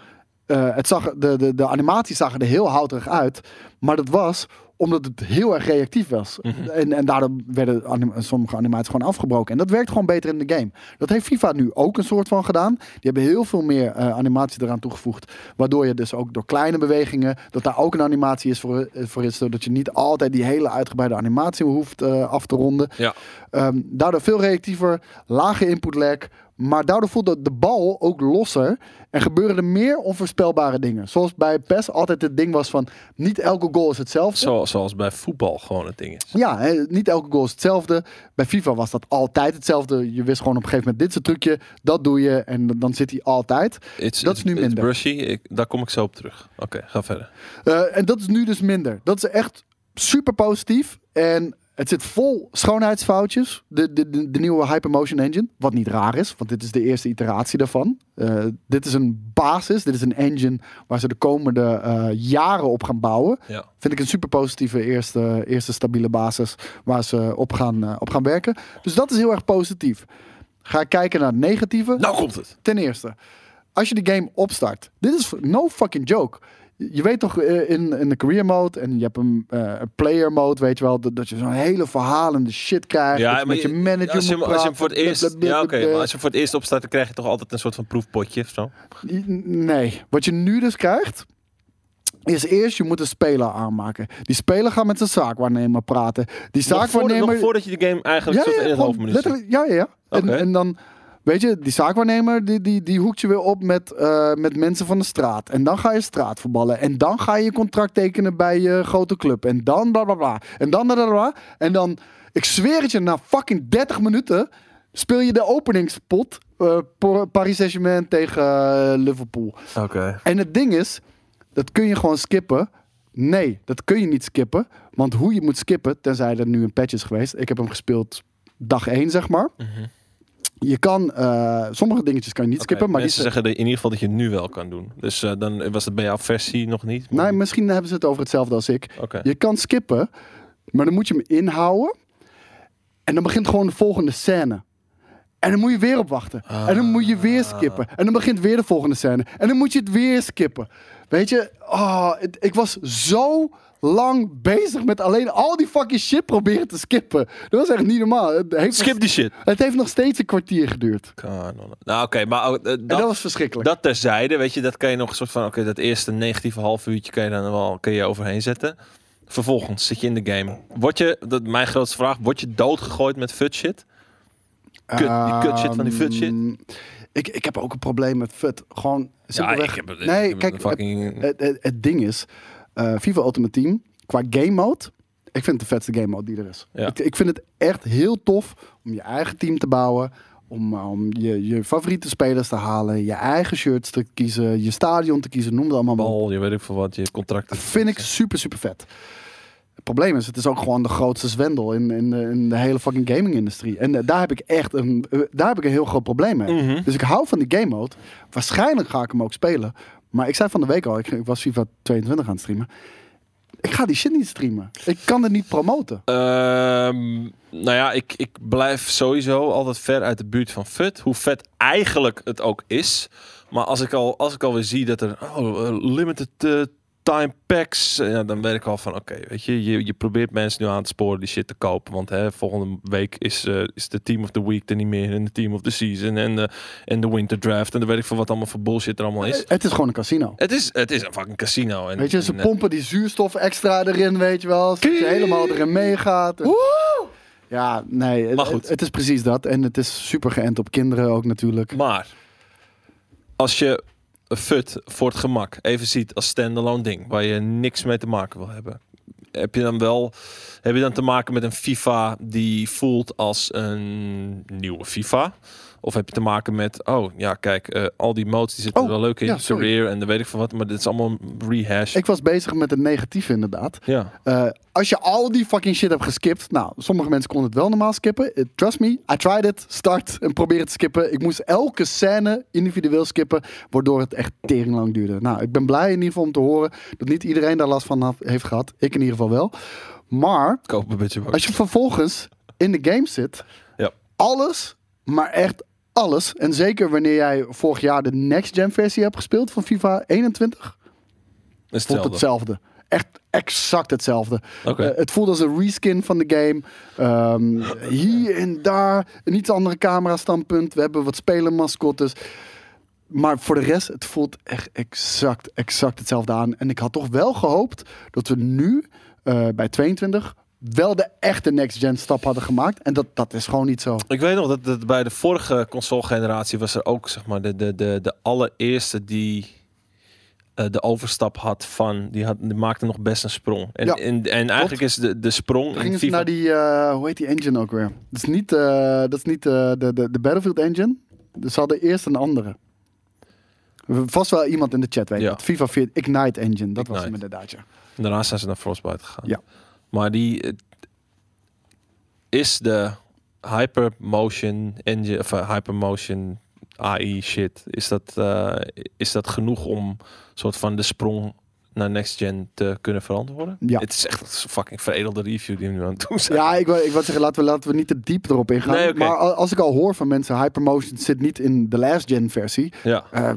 Eh, het zag, de, de, de animaties zagen er heel houterig uit. Maar dat was omdat het heel erg reactief was. Mhm. en, en daardoor werden sommige animaties gewoon afgebroken. En dat werkt gewoon beter in de game. Dat heeft FIFA nu ook een soort van gedaan. Die hebben heel veel meer eh, animatie eraan toegevoegd. Waardoor je dus ook door kleine bewegingen... dat daar ook een animatie is voor, eh, voor is. Zodat je niet altijd die hele uitgebreide animatie hoeft eh, af te ronden. Ja. Ehm, daardoor veel reactiever, lage input lag. Maar daardoor voelt de, bal ook losser. En gebeuren er meer onvoorspelbare dingen. Zoals bij PES altijd het ding was van... niet elke goal is hetzelfde. Zo, zoals bij voetbal gewoon het ding is. Ja, hè, niet elke goal is hetzelfde. Bij FIFA was dat altijd hetzelfde. Je wist gewoon op een gegeven moment, dit is het trucje. Dat doe je en dan zit hij altijd. It's, Dat is nu it's minder. brushy. Ik, daar kom ik zo op terug. Oké, ga verder. Eh, en dat is nu dus minder. Dat is echt super positief. En het zit vol schoonheidsfoutjes. De, de, de, de nieuwe Hypermotion Engine. Wat niet raar is, want dit is de eerste iteratie daarvan. Eh, dit is een basis. Dit is een engine waar ze de komende eh, jaren op gaan bouwen. Ja. Vind ik een super positieve eerste, eerste stabiele basis waar ze op gaan, eh, op gaan werken. Dus dat is heel erg positief. Ga ik kijken naar het negatieve. Nou komt het. Ten eerste, als je de game opstart. Dit is no fucking joke. Je weet toch eh, in, in de career mode en je hebt een, eh, een player mode, weet je wel, dat, dat je zo'n hele verhalende shit krijgt. je met je manager als je, moet als je hem voor het eerst, blablabla. ja, oké, maar als je voor het eerst opstaat, dan krijg je toch altijd een soort van proefpotje of zo. Nee, wat je nu dus krijgt, is eerst je moet een speler aanmaken. Die speler gaat met zijn zaakwaarnemer praten. Die Nog, voor, zaakwaarnemer... nog voordat je de game eigenlijk ja, ja, in het ja, ja, ja. En, en dan, weet je, die zaakwaarnemer, die, die, die hoekt je weer op met, eh, met mensen van de straat. En dan ga je straatvoetballen. En dan ga je contract tekenen bij je grote club. En dan bla bla bla. En dan bla bla bla. En dan, ik zweer het je, na fucking 30 minuten speel je de openingspot. Por- Paris Saint-Germain tegen eh, Liverpool. Oké. En het ding is, dat kun je gewoon skippen. Nee, dat kun je niet skippen. Want hoe je moet skippen, tenzij er nu een patch is geweest. Ik heb hem gespeeld dag 1, zeg maar. Mhm. Je kan, eh, sommige dingetjes kan je niet skippen. Maar die mensen zeggen dat in ieder geval dat je het nu wel kan doen. Dus eh, dan was het bij jouw versie nog niet. Nee, misschien hebben ze het over hetzelfde als ik. Je kan skippen, maar dan moet je hem inhouden. En dan begint gewoon de volgende scène. En dan moet je weer op wachten. En dan moet je weer skippen. En dan begint weer de volgende scène. En dan moet je het weer skippen. Weet je, oh, het- ik was zo lang bezig met alleen al die fucking shit proberen te skippen. Dat was echt niet normaal. Het heeft, Skip die shit. het heeft nog steeds een kwartier geduurd. Kanon. Nou oké, maar oh, eh, dat, was verschrikkelijk. dat terzijde, weet je, dat kan je nog een soort van, oké, dat eerste negatieve half uurtje kan je dan wel kan je overheen zetten. Vervolgens zit je in de game. Word je, dat mijn grootste vraag, word je doodgegooid met fut shit? Kut, die kut shit van die fut shit? Ehm, Ik, ik heb ook een probleem met fut. Gewoon simpelweg. ik heb nee, heb kijk, het fucking- het, het, het ding is, eh FIFA Ultimate Team, qua game mode, ik vind het de vetste game mode die er is. Ja. Ik, ik vind het echt heel tof om je eigen team te bouwen. Om, eh, om je, je favoriete spelers te halen, je eigen shirts te kiezen, je stadion te kiezen, noem het allemaal maar. Bal, je weet ik veel wat, je contracten. Dat vind ik super, super vet. Het probleem is, het is ook gewoon de grootste zwendel in, in, de, in de hele fucking gaming-industrie. En eh, daar heb ik echt een, daar heb ik een heel groot probleem mee. Mhm. Dus ik hou van die game mode. Waarschijnlijk ga ik hem ook spelen. Maar ik zei van de week al, ik, ik was FIFA 22 aan het streamen. ik ga die shit niet streamen. Ik kan het niet promoten. Ehm, nou ja, ik, ik blijf sowieso altijd ver uit de buurt van FUT. Hoe vet eigenlijk het ook is. Maar als ik, al, als ik alweer zie dat er oh, eh, limited eh, time packs... eh, Ja, dan weet ik al van oké, weet je, je. Je probeert mensen nu aan te sporen die shit te kopen. Want hè, volgende week is, eh, is de Team of the Week er niet meer. En de Team of the Season. En de, en de Winter Draft. En dan weet ik veel wat allemaal voor bullshit er allemaal is. Het is gewoon een casino. Het is, het is een fucking casino. En, Weet je, ze en, eh, pompen die zuurstof extra erin, weet je wel. Zodat je helemaal erin meegaat. Ja, nee, Maar goed. Het, het is precies dat. En het is super geënt op kinderen ook natuurlijk. Maar als je FUT voor het gemak even ziet als standalone ding, waar je niks mee te maken wil hebben, heb je dan wel heb je dan te maken met een FIFA die voelt als een nieuwe FIFA? Of heb je te maken met, oh ja, kijk, eh, al die modes die zitten Oh, wel leuk in, ja, career en dan weet ik van wat, maar dit is allemaal een rehash. Ik was bezig met het negatieve inderdaad. ja, Eh, als je al die fucking shit hebt geskipt. Nou, sommige mensen konden het wel normaal skippen. Eh, trust me, I tried it. Start en probeer het te skippen. Ik moest elke scène individueel skippen. Waardoor het echt tering lang duurde. Nou, ik ben blij in ieder geval om te horen dat niet iedereen daar last van heeft gehad. Ik in ieder geval wel. Maar koop een beetje als je vervolgens in de game zit. Ja. Alles, maar echt alles. En zeker wanneer jij vorig jaar de next gen versie hebt gespeeld van FIFA 21. is voelt hetzelfde. hetzelfde. Echt exact hetzelfde. Eh, het voelt als een reskin van de game. Ehm, hier en daar een iets andere camera standpunt. We hebben wat spelermascottes. Maar voor de rest, het voelt echt exact, exact hetzelfde aan. En ik had toch wel gehoopt dat we nu eh, bij 22 wel de echte next-gen stap hadden gemaakt. En dat, dat is gewoon niet zo. Ik weet nog dat, dat bij de vorige console-generatie was er ook zeg maar de, de, de, de allereerste die eh, de overstap had van die, had, die maakte nog best een sprong. En, Ja, en, en eigenlijk is de, de sprong gingen ze naar die, eh, hoe heet die engine ook weer? Dat is niet, eh, dat is niet de, de, de Battlefield engine. Dus ze hadden eerst een andere. Vast wel iemand in de chat weet Ja. dat. FIFA 4 Ignite engine, dat was hem inderdaad, ja. En daarna zijn ze naar Frostbite gegaan. Ja. Maar die eh, is de hypermotion engine of uh, hypermotion AI shit. Is dat, eh, is dat genoeg om soort van de sprong naar next gen te kunnen verantwoorden? Ja. Het is echt een fucking veredelde review die we nu aan het doen zijn. Ja, ik wil, ik wil zeggen, laten we, laten we niet te diep erop ingaan. Nee. Maar al- als ik al hoor van mensen, Hypermotion zit niet in de last gen versie. Ja. eh,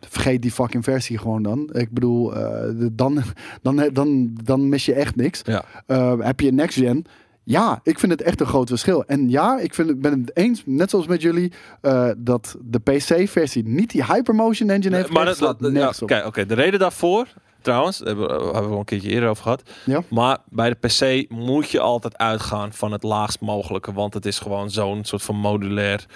vergeet die fucking versie gewoon dan. Ik bedoel, eh, dan, dan, dan, dan mis je echt niks. Ja. Eh, heb je een next gen? Ja, ik vind het echt een groot verschil. En ja, ik vind ben het eens, net zoals met jullie, eh, dat de PC-versie niet die Hypermotion engine heeft. maar dat, dat- ja, oké, de reden daarvoor, trouwens, daar hebben we hebben we al een keertje eerder over gehad. Ja. Maar bij de PC moet je altijd uitgaan van het laagst mogelijke, want het is gewoon zo'n soort van modulair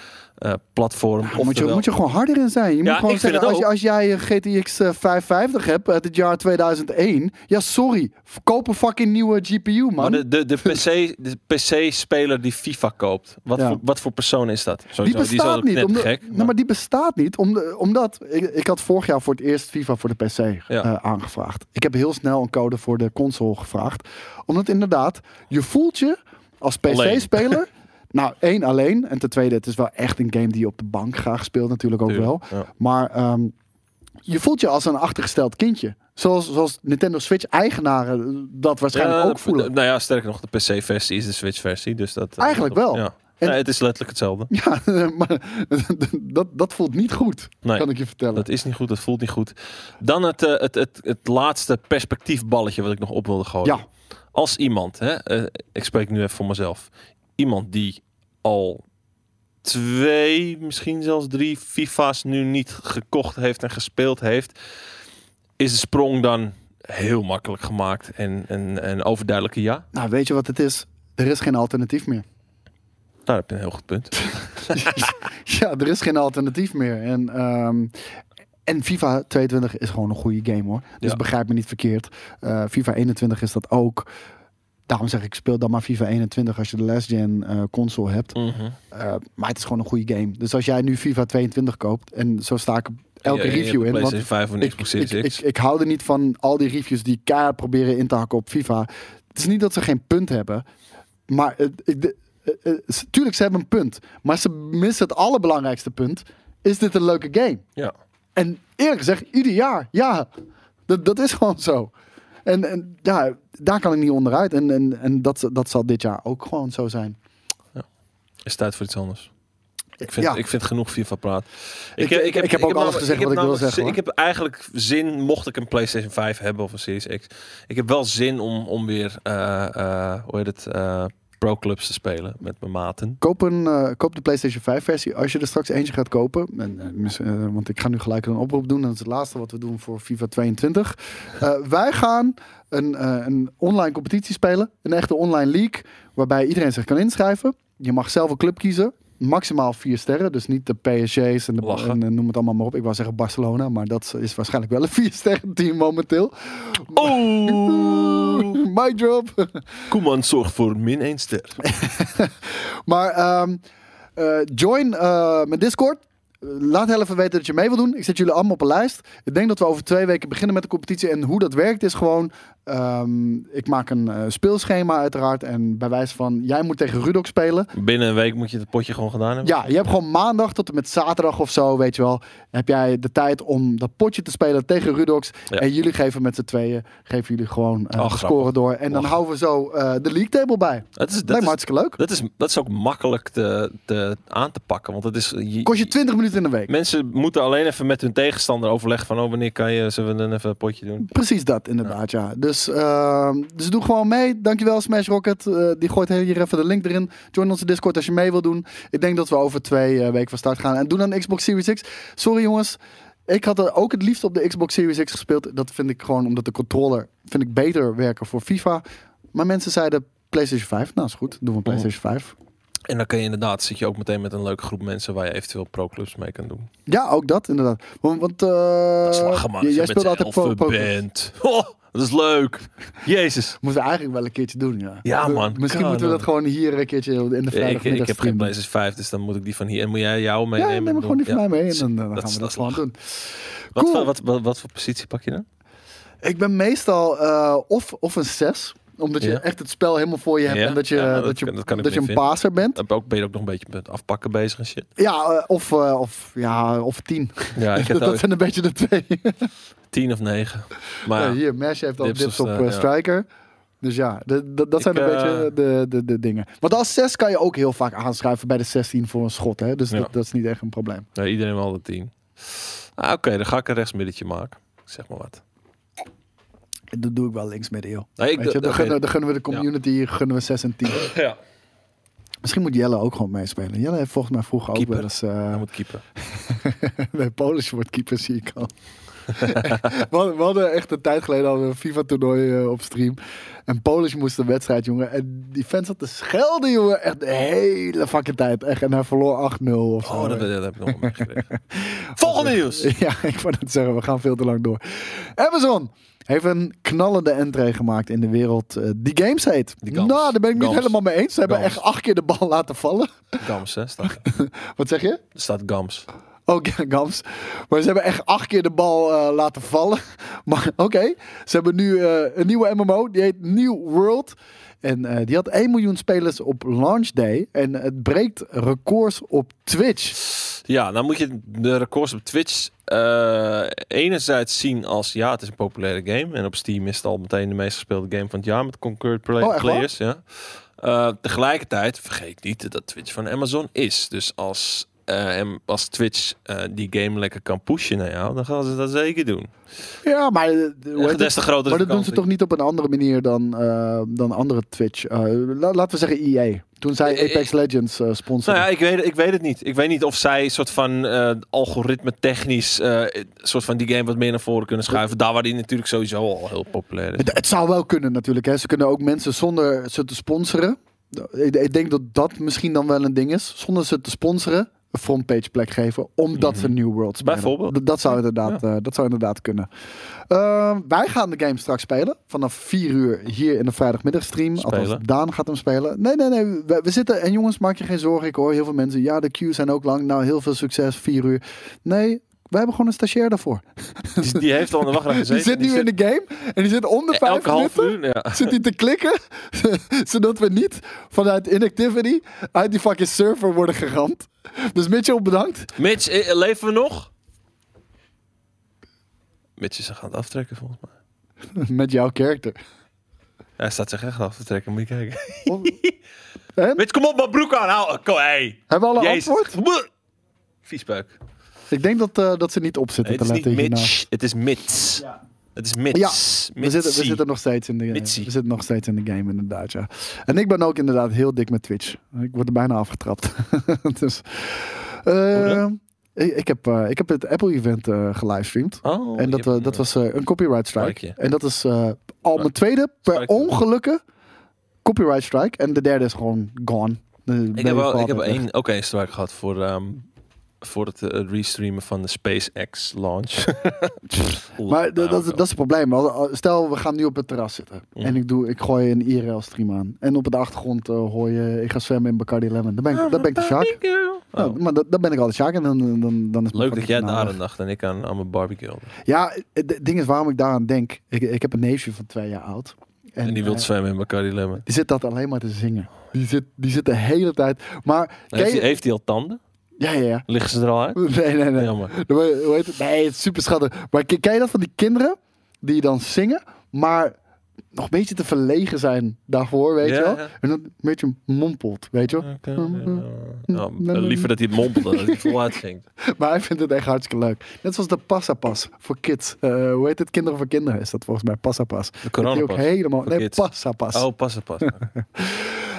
eh, platform. Ja, moet, je, moet je gewoon harder in zijn. Je Ja, moet gewoon ik vind zeggen, het als, je, als jij een GTX eh, 550 hebt uit het jaar 2001. Ja, sorry. Koop een fucking nieuwe GPU, man. Maar de, de, de PC de PC-speler die FIFA koopt, wat, Ja. voor, wat voor persoon is dat? Sowieso, die is bestaat ook niet. net Omdat, gek. nou, maar- die bestaat niet. Om de- omdat ik, ik had vorig jaar voor het eerst FIFA voor de PC eh, aangevraagd. Ik heb heel snel een code voor de console gevraagd. Omdat inderdaad, je voelt je als. PC-speler. nou, één alleen. En ten tweede, het is wel echt een game die je op de bank graag speelt, natuurlijk ook wel. Ja. Maar ehm, je voelt je als een achtergesteld kindje. Zoals, zoals Nintendo Switch-eigenaren dat waarschijnlijk Ja, ook voelen. Nou ja, sterker nog, de PC-versie is de Switch-versie. Dus dat, eh, Eigenlijk dat- wel. Ja. En- Nee, het is letterlijk hetzelfde. Ja, maar dat, dat voelt niet goed, Nee. kan ik je vertellen. Dat is niet goed, dat voelt niet goed. Dan het, eh, het, het, het laatste perspectiefballetje wat ik nog op wilde gooien. Ja. Als iemand, hè, eh, ik spreek nu even voor mezelf, iemand die al twee, misschien zelfs drie FIFA's nu niet gekocht heeft en gespeeld heeft, is de sprong dan heel makkelijk gemaakt en een, een overduidelijke ja? Nou, weet je wat het is? Er is geen alternatief meer. Daar heb je een heel goed punt. ja, er is geen alternatief meer. En, ehm, en FIFA 22 is gewoon een goede game hoor. Dus Ja. begrijp me niet verkeerd. Eh, FIFA 21 is dat ook. Daarom zeg ik, speel dan maar FIFA 21 als je de last gen eh, console hebt. Mhm. Eh, maar het is gewoon een goede game. Dus als jij nu FIFA 22 koopt, en zo sta ik elke Ja, review in. Want PlayStation 5 en ik, ik, hou er niet van al die reviews die keihard proberen in te hakken op FIFA. Het is niet dat ze geen punt hebben. Maar de, eh, tuurlijk, ze hebben een punt. Maar ze missen het allerbelangrijkste punt. Is dit een leuke game? Ja. En eerlijk gezegd, ieder jaar, ja. Dat, dat is gewoon zo. En, en ja, daar kan ik niet onderuit. En, en, en dat, dat zal dit jaar ook gewoon zo zijn. Is tijd voor iets anders. Ik vind, Ja. ik vind genoeg FIFA praat. Ik- ik heb ook alles gezegd wat ik wil zeggen, hoor. Ik heb eigenlijk zin, mocht ik een PlayStation 5 hebben of een Series X. Ik heb wel zin om, om weer, eh, eh, hoe heet het, eh, Pro Clubs te spelen met mijn maten. Koop, een, eh, koop de PlayStation 5 versie. Als je er straks eentje gaat kopen. En, eh, eh, want ik ga nu gelijk een oproep doen. En dat is het laatste wat we doen voor FIFA 22. Eh, wij gaan een, een online competitie spelen. Een echte online league. Waarbij iedereen zich kan inschrijven. Je mag zelf een club kiezen. Maximaal vier sterren. Dus niet de PSG's en, de, Lachen. en eh, noem het allemaal maar op. Ik wou zeggen Barcelona. Maar dat is waarschijnlijk wel een vier sterren team momenteel. Oh! My drop. Koeman zorgt voor min 1 ster. Maar ehm, eh, join eh, mijn Discord. Laat heel even weten dat je mee wil doen. Ik zet jullie allemaal op een lijst. Ik denk dat we over twee weken beginnen met de competitie. En hoe dat werkt is gewoon... ehm, ik maak een eh, speelschema uiteraard. En bij wijze van... Jij moet tegen Rudok spelen. Binnen een week moet je het potje gewoon gedaan hebben. Ja, je hebt gewoon maandag tot en met zaterdag of zo, weet je wel. Heb jij de tijd om dat potje te spelen tegen Rudox. Ja. En jullie geven met z'n tweeën... Geven jullie gewoon eh, Oh, de grappig. score door. En dan houden we zo eh, de league table bij. Dat is, Lijkt dat is, hartstikke leuk. dat, is, dat is ook makkelijk te, te, aan te pakken. Want het is, je, Kost je 20 minuten in de week. Mensen moeten alleen even met hun tegenstander overleggen van oh, wanneer kan je, zullen we dan even een potje doen? Precies dat, inderdaad, ja. Dus, ehm, dus doe gewoon mee. Dankjewel, Smash Rocket. Eh, die gooit hier even de link erin. Join onze Discord als je mee wil doen. Ik denk dat we over twee eh, weken van start gaan. En doe dan Xbox Series X. Sorry jongens. Ik had er ook het liefst op de Xbox Series X gespeeld. Dat vind ik gewoon omdat de controller vind ik beter werken voor FIFA. Maar mensen zeiden PlayStation 5. Nou, is goed. Doen we PlayStation 5. En dan kan je inderdaad, zit je ook meteen met een leuke groep mensen waar je eventueel pro-clubs mee kan doen. Ja, ook dat inderdaad. Want, want eh, Dat is lachen man, jij speelt altijd pro, bent. Oh, dat is leuk. Jezus. Moeten we eigenlijk wel een keertje doen, ja. Ja, man. Misschien Kan, moeten we man. dat gewoon hier een keertje in de Ik, vrijdagmiddag ik heb geen. PlayStation 5, dus dan moet ik die van hier. En moet jij jou meenemen? Ja, neem maar gewoon die van Ja. mij mee en dan, dan Dat gaan we dat dat gewoon doen. Wat, Cool. voor, wat, wat, wat voor positie pak je dan? Ik ben meestal eh, of, of een 6, omdat je Ja. echt het spel helemaal voor je hebt Ja? en dat je, Ja, nou, dat dat je, kan- dat kan dat je een vinden. passer bent. Dan ben je ook- ben je ook nog een beetje met afpakken bezig en shit. Ja, eh, of, eh, of, ja, of 10. Ja, ik dat ook zijn een beetje de twee. 10 of 9. Maar hier, Mesh heeft al Dips op eh, striker. Dus ja, de- de- dat zijn Ik, een beetje de, de, de dingen. Want als 6 kan je ook heel vaak aanschuiven bij de 16 voor een schot. Hè? Dus Ja. dat, dat is niet echt een probleem. ja, iedereen wel de 10. Ah, Oké, dan ga ik een rechtsmiddetje maken. Zeg maar wat. Dat doe ik wel links midden, joh. Nee, ik Weet je, doe- dan, gunnen, dan gunnen we de community gunnen we 6 en 10. Ja, Misschien moet Jelle ook gewoon meespelen. Jelle heeft volgens mij vroeger ook wel eens... eh, hij moet keeper. Nee, Polish wordt keeper zie ik al. we, hadden, we hadden echt een tijd geleden al een FIFA-toernooi eh, op stream. En Polish moest een wedstrijd, jongen. En die fans zat te schelden, jongen. Echt de hele fucking tijd. Echt. En hij verloor 8-0 of zo. Oh, dat, dat heb ik nog meegekregen. Volgende nieuws! Ja, ik wou net zeggen, we gaan veel te lang door. Amazon heeft een knallende entree gemaakt in de wereld eh, die games heet. Die. Nou, daar ben ik niet helemaal mee eens. Ze hebben Gams. echt acht keer de bal laten vallen. Gams, hè? Staat, Wat zeg je? er staat Gams. Oh, Gams. Maar ze hebben echt acht keer de bal eh, laten vallen. Maar oké, ze hebben nu eh, een nieuwe MMO. Die heet New World. En eh, die had 1 miljoen spelers op launch day. En het breekt records op Twitch. Ja, dan moet je de records op Twitch enerzijds zien als ja, het is een populaire game. En op Steam is het al meteen de meest gespeelde game van het jaar met concurrent play- Oh, waar? players. Ja. Tegelijkertijd vergeet niet dat Twitch van Amazon is. Dus als, eh, em- als Twitch eh, die game lekker kan pushen naar jou, dan gaan ze dat zeker doen. Ja, maar, eh, hoe? Des te groter maar dat doen ze toch niet op een andere manier dan, dan andere Twitch. la- laten we zeggen EA. Toen zij Apex Legends eh sponsoren. Nou ja, ik weet, ik weet het niet. Ik weet niet of zij soort van algoritme technisch soort van die game wat meer naar voren kunnen schuiven. Daar waar die natuurlijk sowieso al heel populair is. Het, zou wel kunnen natuurlijk. Hè. Ze kunnen ook mensen zonder ze te sponsoren. Ik, ik denk dat dat misschien dan wel een ding is. Zonder ze te sponsoren een frontpage plek geven. Omdat ze New World spelen. Mhm. Bijvoorbeeld. Dat, dat, zou inderdaad, eh, dat zou inderdaad kunnen. Ehm, wij gaan de game straks spelen. Vanaf 4 uur hier in de vrijdagmiddagstream. Althans? Daan gaat hem spelen. Nee, nee, nee. We, we zitten... En jongens, maak je geen zorgen. Ik hoor heel veel mensen... Ja, de queues zijn ook lang. Nou, heel veel succes. 4 uur. Nee, wij hebben gewoon een stagiair daarvoor. Die, die heeft al in de wachtrij gezeten. Die zit nu in de game. En die zit om de 5 elke half minuten. Ja. zit hij te klikken, zodat we niet vanuit inactivity uit die fucking server worden geramd. Dus Mitchell, bedankt. Mitch, eh, leven we nog? Mitch is zich aan het aftrekken volgens mij. Met jouw character. Hij staat zich echt af te trekken, moet je kijken. En? Mitch, kom op, mijn broek aan. Hou, kom, hey. Hebben we alle Jezus. antwoord? Viespeuk. Ik denk dat, eh, dat ze niet op zitten Nee, het te is niet letten hiernaar. Mitch, het is Mits. Het is Mits. Ja, We zitten, we zitten nog steeds in de Mitsie. we zitten nog steeds in de game inderdaad, ja. En ik ben ook inderdaad heel dik met Twitch. Ik word er bijna afgetrapt. dus, eh, dan? ik, ik heb, eh, ik heb het Apple event eh gelivestreamd. Oh, en dat, eh, dat was een copyright strike. En dat is al mijn tweede per Strike. ongelukke copyright strike. En de derde is gewoon gone. De- Ik heb, wel, ik heb één, ook één strike gehad voor, ehm, voor het eh, restreamen van de SpaceX launch. Maar Nou, dat, is- dat is het probleem. Al- Stel, we gaan nu op het terras zitten. Ja. En ik, doe, ik gooi een IRL-stream aan. En op de achtergrond eh, hoor je, ik ga zwemmen in Bacardi Lemon. Dan ben ik, dan ben ik de Sjaak. Oh. Ja, maar dat- dan ben ik al de Sjaak en dan, dan, dan is Leuk dat jij daar aan dacht en ik aan, aan mijn barbecue. Ja, het ding is waarom ik daaraan denk. Ik, ik heb een neefje van twee jaar oud. En, die wil eh, zwemmen in Bacardi Lemon. die zit dat alleen maar te zingen. Die zit, die zit de hele tijd. Maar, Heeft hij, heeft hij al tanden? Ja, ja, ja. Liggen ze er al uit? Nee, nee, nee. Jammer. Hoe heet het? Nee, het is super schattig. Maar ken ken je dat van die kinderen die dan zingen, maar nog een beetje te verlegen zijn daarvoor, weet Ja, je wel? ja. En dan een beetje mompelt, weet je wel? Ja. Ja, liever dat hij het mompelt dan dat hij voluit zingt. Maar hij vindt het echt hartstikke leuk. Net zoals de Passapas voor kids. Eh, hoe heet het? Kinderen voor kinderen is dat volgens mij. Passapas. De Die ook coronapas. helemaal... Nee, kids. Passapas. Oh, pas op, pas.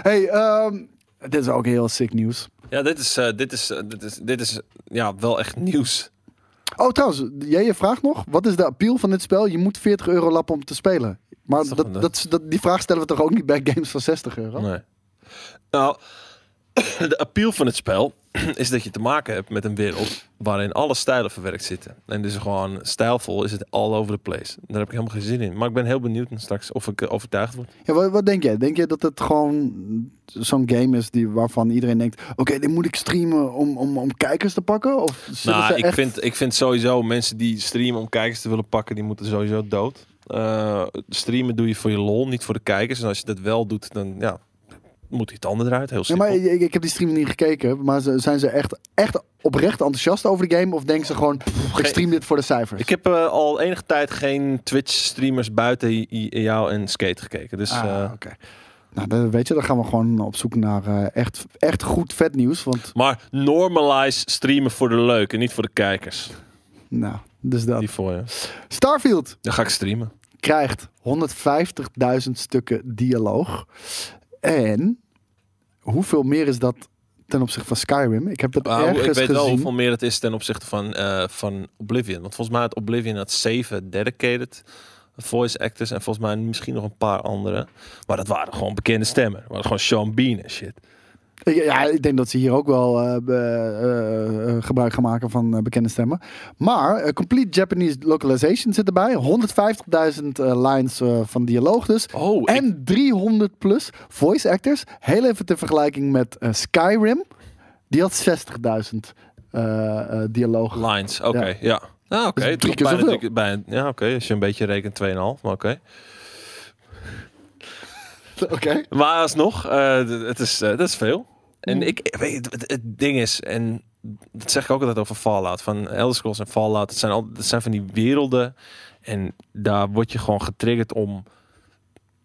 Hey, ehm, dit is ook heel sick nieuws. Ja, dit is, eh, dit is, eh, dit is, dit is ja, wel echt nieuws. Oh, trouwens, jij je vraagt nog. Wat is de appeal van dit spel? Je moet 40 euro lappen om te spelen. Maar Dat dat, die vraag stellen we toch ook niet bij games van 60 euro? Nee. Nou, de appeal van het spel is dat je te maken hebt met een wereld waarin alle stijlen verwerkt zitten. En dus gewoon stijlvol is het all over the place. Daar heb ik helemaal geen zin in. Maar ik ben heel benieuwd straks of ik eh, overtuigd word. Ja, wat, wat denk jij? Denk je dat het gewoon zo'n game is die, waarvan iedereen denkt... Oké, dit moet ik streamen om, om, om kijkers te pakken? Of Nou, ze ik, echt... vind, ik vind sowieso mensen die streamen om kijkers te willen pakken, die moeten sowieso dood. Eh, streamen doe je voor je lol, niet voor de kijkers. En als je dat wel doet, dan ja, moet die tanden eruit. Heel Ja, simpel. maar ik, ik heb die stream niet gekeken. Maar zijn ze echt, echt oprecht enthousiast over de game? Of denken ze gewoon, "Pff, ik stream dit voor de cijfers? Ik heb eh, al enige tijd geen Twitch-streamers buiten jou en Skate gekeken. Dus Ah, eh, oké. Nou, dan, weet je, dan gaan we gewoon op zoek naar eh, echt, echt goed vet nieuws. Want, Maar normalize streamen voor de leuk en niet voor de kijkers. nou, dus dat. Die voor je. Starfield Dan ga ik streamen. krijgt 150.000 stukken dialoog. En hoeveel meer is dat ten opzichte van Skyrim? Ik heb Maar hoe- ergens ik weet wel gezien. hoeveel meer het is ten opzichte van, eh, van Oblivion. Want volgens mij had Oblivion had zeven dedicated voice actors. En volgens mij misschien nog een paar andere. Maar dat waren gewoon bekende stemmen. Dat waren gewoon Sean Bean en shit. Ja, ik denk dat ze hier ook wel eh, eh, eh, gebruik gaan maken van bekende stemmen. Maar complete Japanese localization zit erbij. 150.000 eh, lines van dialoog dus. Oh, ik- En 300 plus voice actors. Heel even ter vergelijking met Skyrim. Die had 60.000 eh eh dialoog. Lines, oké, Ja. ja. Ja, oké. Dus bijna drie- bijna- Ja, oké. Als je een beetje rekent, 2,5. Maar oké. Oké. Maar alsnog, het is, dat is veel. En ik weet het, het, het ding is, en dat zeg ik ook altijd over Fallout. Van Elder Scrolls en Fallout, het zijn, al, het zijn van die werelden. En daar word je gewoon getriggerd om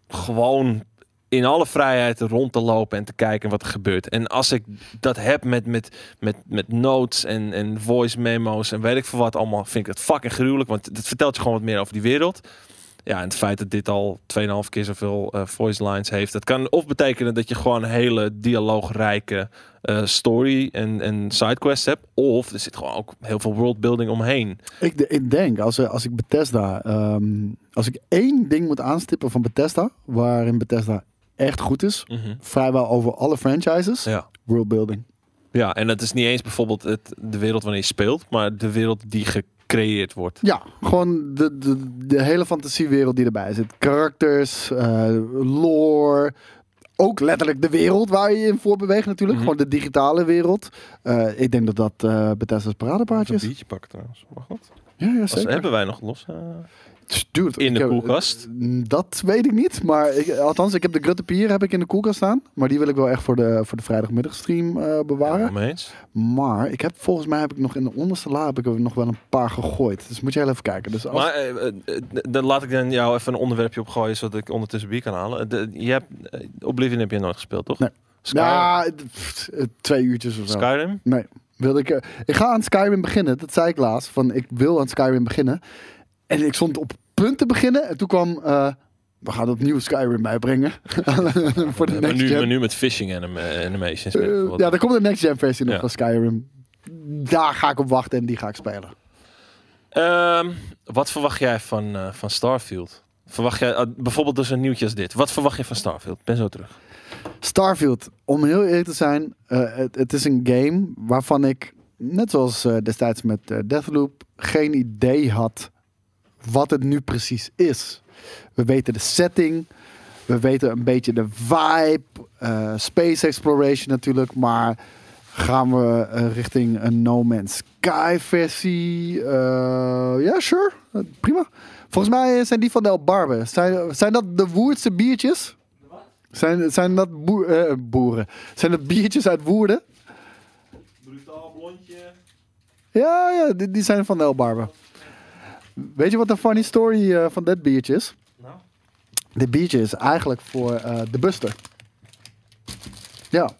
gewoon in alle vrijheid rond te lopen en te kijken wat er gebeurt. En als ik dat heb met, met, met, met notes en, en voice memo's en weet ik veel wat allemaal, vind ik het fucking gruwelijk. Want het vertelt je gewoon wat meer over die wereld. Ja, en het feit dat dit al 2,5 keer zoveel eh, voice lines heeft, dat kan of betekenen dat je gewoon een hele dialoogrijke eh, story en, en sidequests hebt, of er zit gewoon ook heel veel worldbuilding omheen. Ik, ik denk, als, eh, als ik Bethesda... ehm, als ik één ding moet aanstippen van Bethesda... waarin Bethesda echt goed is... vrijwel over alle franchises... Ja. worldbuilding. ja, en dat is niet eens bijvoorbeeld het, de wereld waarin je speelt, maar de wereld die gecreëerd wordt. Ja, gewoon de, de, de hele fantasiewereld die erbij zit. Karakters, eh, lore. Ook letterlijk de wereld waar je je in voorbeweegt natuurlijk. Mhm. Gewoon de digitale wereld. Eh, ik denk dat dat eh Bethesda's paradepaardje is. een biertje pakken trouwens. Mag dat? Ja, ja Als, zeker. hebben wij nog los? eh? Dude, In de heb- koelkast? Dat weet ik niet. Maar ik, althans, ik heb de Grutte Pier heb ik in de koelkast staan. Maar die wil ik wel echt voor de, voor de vrijdagmiddagstream eh, bewaren. Mee eens. Maar ik heb volgens mij heb ik nog in de onderste la heb ik er nog wel een paar gegooid. Dus moet je heel even kijken. Dus als, Maar eh, eh, dan laat ik dan jou even een onderwerpje opgooien, zodat ik ondertussen bier kan halen. De, je hebt, Oblivion heb je nooit gespeeld, toch? Nee. Skyrim? ja, twee uurtjes of zo. Skyrim? Nee. Wilde ik, ik ga aan Skyrim beginnen. Dat zei ik laatst. Van ik wil aan Skyrim beginnen. En ik stond op punt te beginnen. En toen kwam. eh, we gaan opnieuw Skyrim bijbrengen. voor de next nu, gen. maar nu met phishing animations. Eh, veel wat. ja, er komt een next gen versie nog Ja. van Skyrim. Daar ga ik op wachten en die ga ik spelen. Ehm, wat verwacht jij van, eh, van Starfield? Verwacht jij eh, bijvoorbeeld dus een nieuwtje als dit? Wat verwacht je van Starfield? Ben zo terug. Starfield, om heel eerlijk te zijn, eh, het, het is een game waarvan ik, net zoals eh, destijds met eh, Deathloop, geen idee had wat het nu precies is. We weten de setting, we weten een beetje de vibe, eh, space exploration natuurlijk, maar gaan we eh, richting een No Man's Sky versie? Eh, Ja, sure, prima. Volgens mij zijn die van Del Barbe. Zijn, zijn dat de Woerdse biertjes? Zijn, zijn dat boer- boeren? Zijn dat biertjes uit Woerden? Brutaal blondje. Ja, ja die, die zijn van de El Barbe. Weet je wat de funny story eh, van dit biertje is? Nou? Dit biertje is eigenlijk voor eh, de Buster. Ja.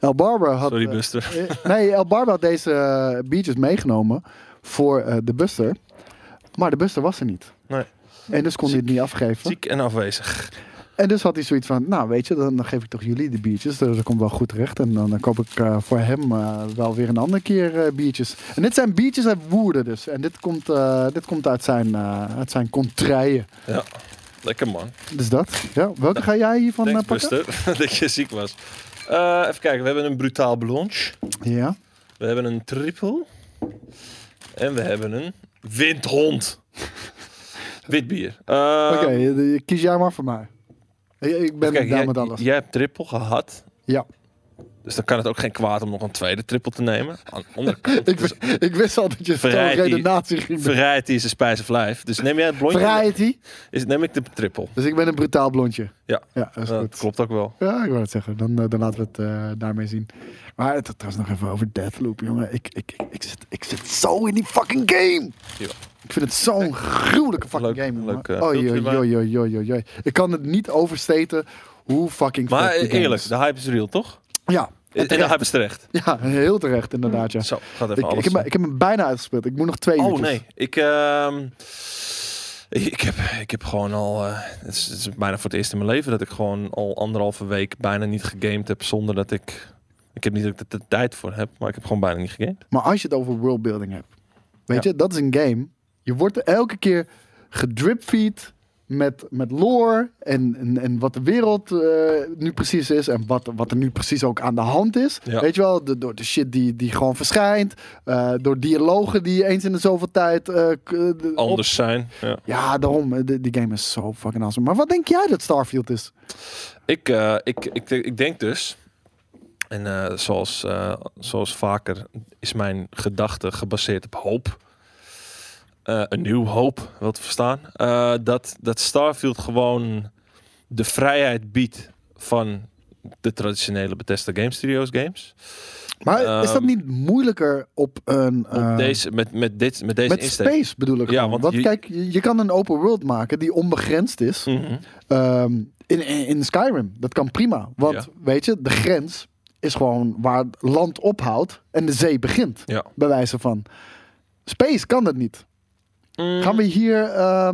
El Barber had... Sorry, eh, Buster. nee, El Barber had deze biertjes meegenomen voor eh, de Buster. Maar de Buster was er niet. Nee. En dus kon hij het niet afgeven. Ziek en afwezig. En dus had hij zoiets van, nou weet je, dan, geef ik toch jullie de biertjes. Dus dat komt wel goed terecht. En dan, koop ik eh, voor hem eh, wel weer een andere keer eh, biertjes. En dit zijn biertjes uit Woerden dus. En dit komt, dit komt uit zijn, uit zijn contraien. Ja, lekker man. Dus dat. Ja, welke ga jij hiervan pakken? Dat je ziek was. Even kijken, we hebben een brutaal blonge. Ja. We hebben een triple. En we hebben een windhond. Wit bier. Oké, eh, kies jij maar voor mij. Ik, ben Kijk, jij, met alles. jij hebt triple gehad. Ja. Dus dan kan het ook geen kwaad om nog een tweede triple te nemen. Aan de andere kant, Ik, dus ik wist al dat je zo'n redenatie ging doen. variety is een spijs of life. Dus neem jij het blondje? Variety. Is, neem ik de triple. Dus ik ben een brutaal blondje. Ja. Ja, dat is goed. dat klopt ook wel. Ja, ik wou het zeggen. Dan, eh, dan laten we het eh, daarmee zien. Maar het trouwens nog even over Deathloop, jongen. Ik, ik, ik, ik, zit, ik zit zo in die fucking game. Ja. Ik vind het zo'n gruwelijke fucking Leuk- game, leuk, eh, oei, oei, oei, oei. Ik kan het niet oversteten hoe fucking Maar eerlijk, de hype is real, toch? Ja, En de hype is terecht. ja, heel terecht inderdaad, ja. Zo, gaat even Ik, alles. ik, heb, hem- ik heb hem bijna uitgespeeld. Ik moet nog twee oh uurtjes. nee, ik, ehm, ik, heb, ik heb gewoon al. eh, het, is, het is bijna voor het eerst in mijn leven dat ik gewoon al anderhalve week bijna niet gegamed heb zonder dat ik. Ik heb niet dat ik er de tijd voor heb, maar ik heb gewoon bijna niet gegamed. Maar als je het over worldbuilding hebt. Weet Ja. je, dat is een game. Je wordt elke keer gedripfeed met, met lore en, en, en wat de wereld eh, nu precies is en wat, wat er nu precies ook aan de hand is. Ja. Weet je wel, de, door de shit die, die gewoon verschijnt, eh, door dialogen die eens in de zoveel tijd eh, op- Anders zijn. Ja. Ja, daarom. de- die game is zo fucking awesome. Maar wat denk jij dat Starfield is? Ik, ik, ik, ik denk dus. En zoals, zoals vaker is mijn gedachte gebaseerd op hoop. Eh, een nieuw hoop, wil te verstaan. Eh, dat, dat Starfield gewoon de vrijheid biedt van de traditionele Bethesda Game Studios games. Maar is dat Ehm, niet moeilijker op een... Op eh, deze, met, met, dit, met deze met insteek. space bedoel ik Ja, gewoon. want Want je- kijk, je, je kan een open world maken die onbegrensd is. Mhm. Ehm, in, in, in Skyrim. Dat kan prima. Want Ja. weet je, de grens is gewoon waar land ophoudt en de zee begint. Ja. Bij wijze van. Space kan dat niet. Mm, Gaan we hier. eh,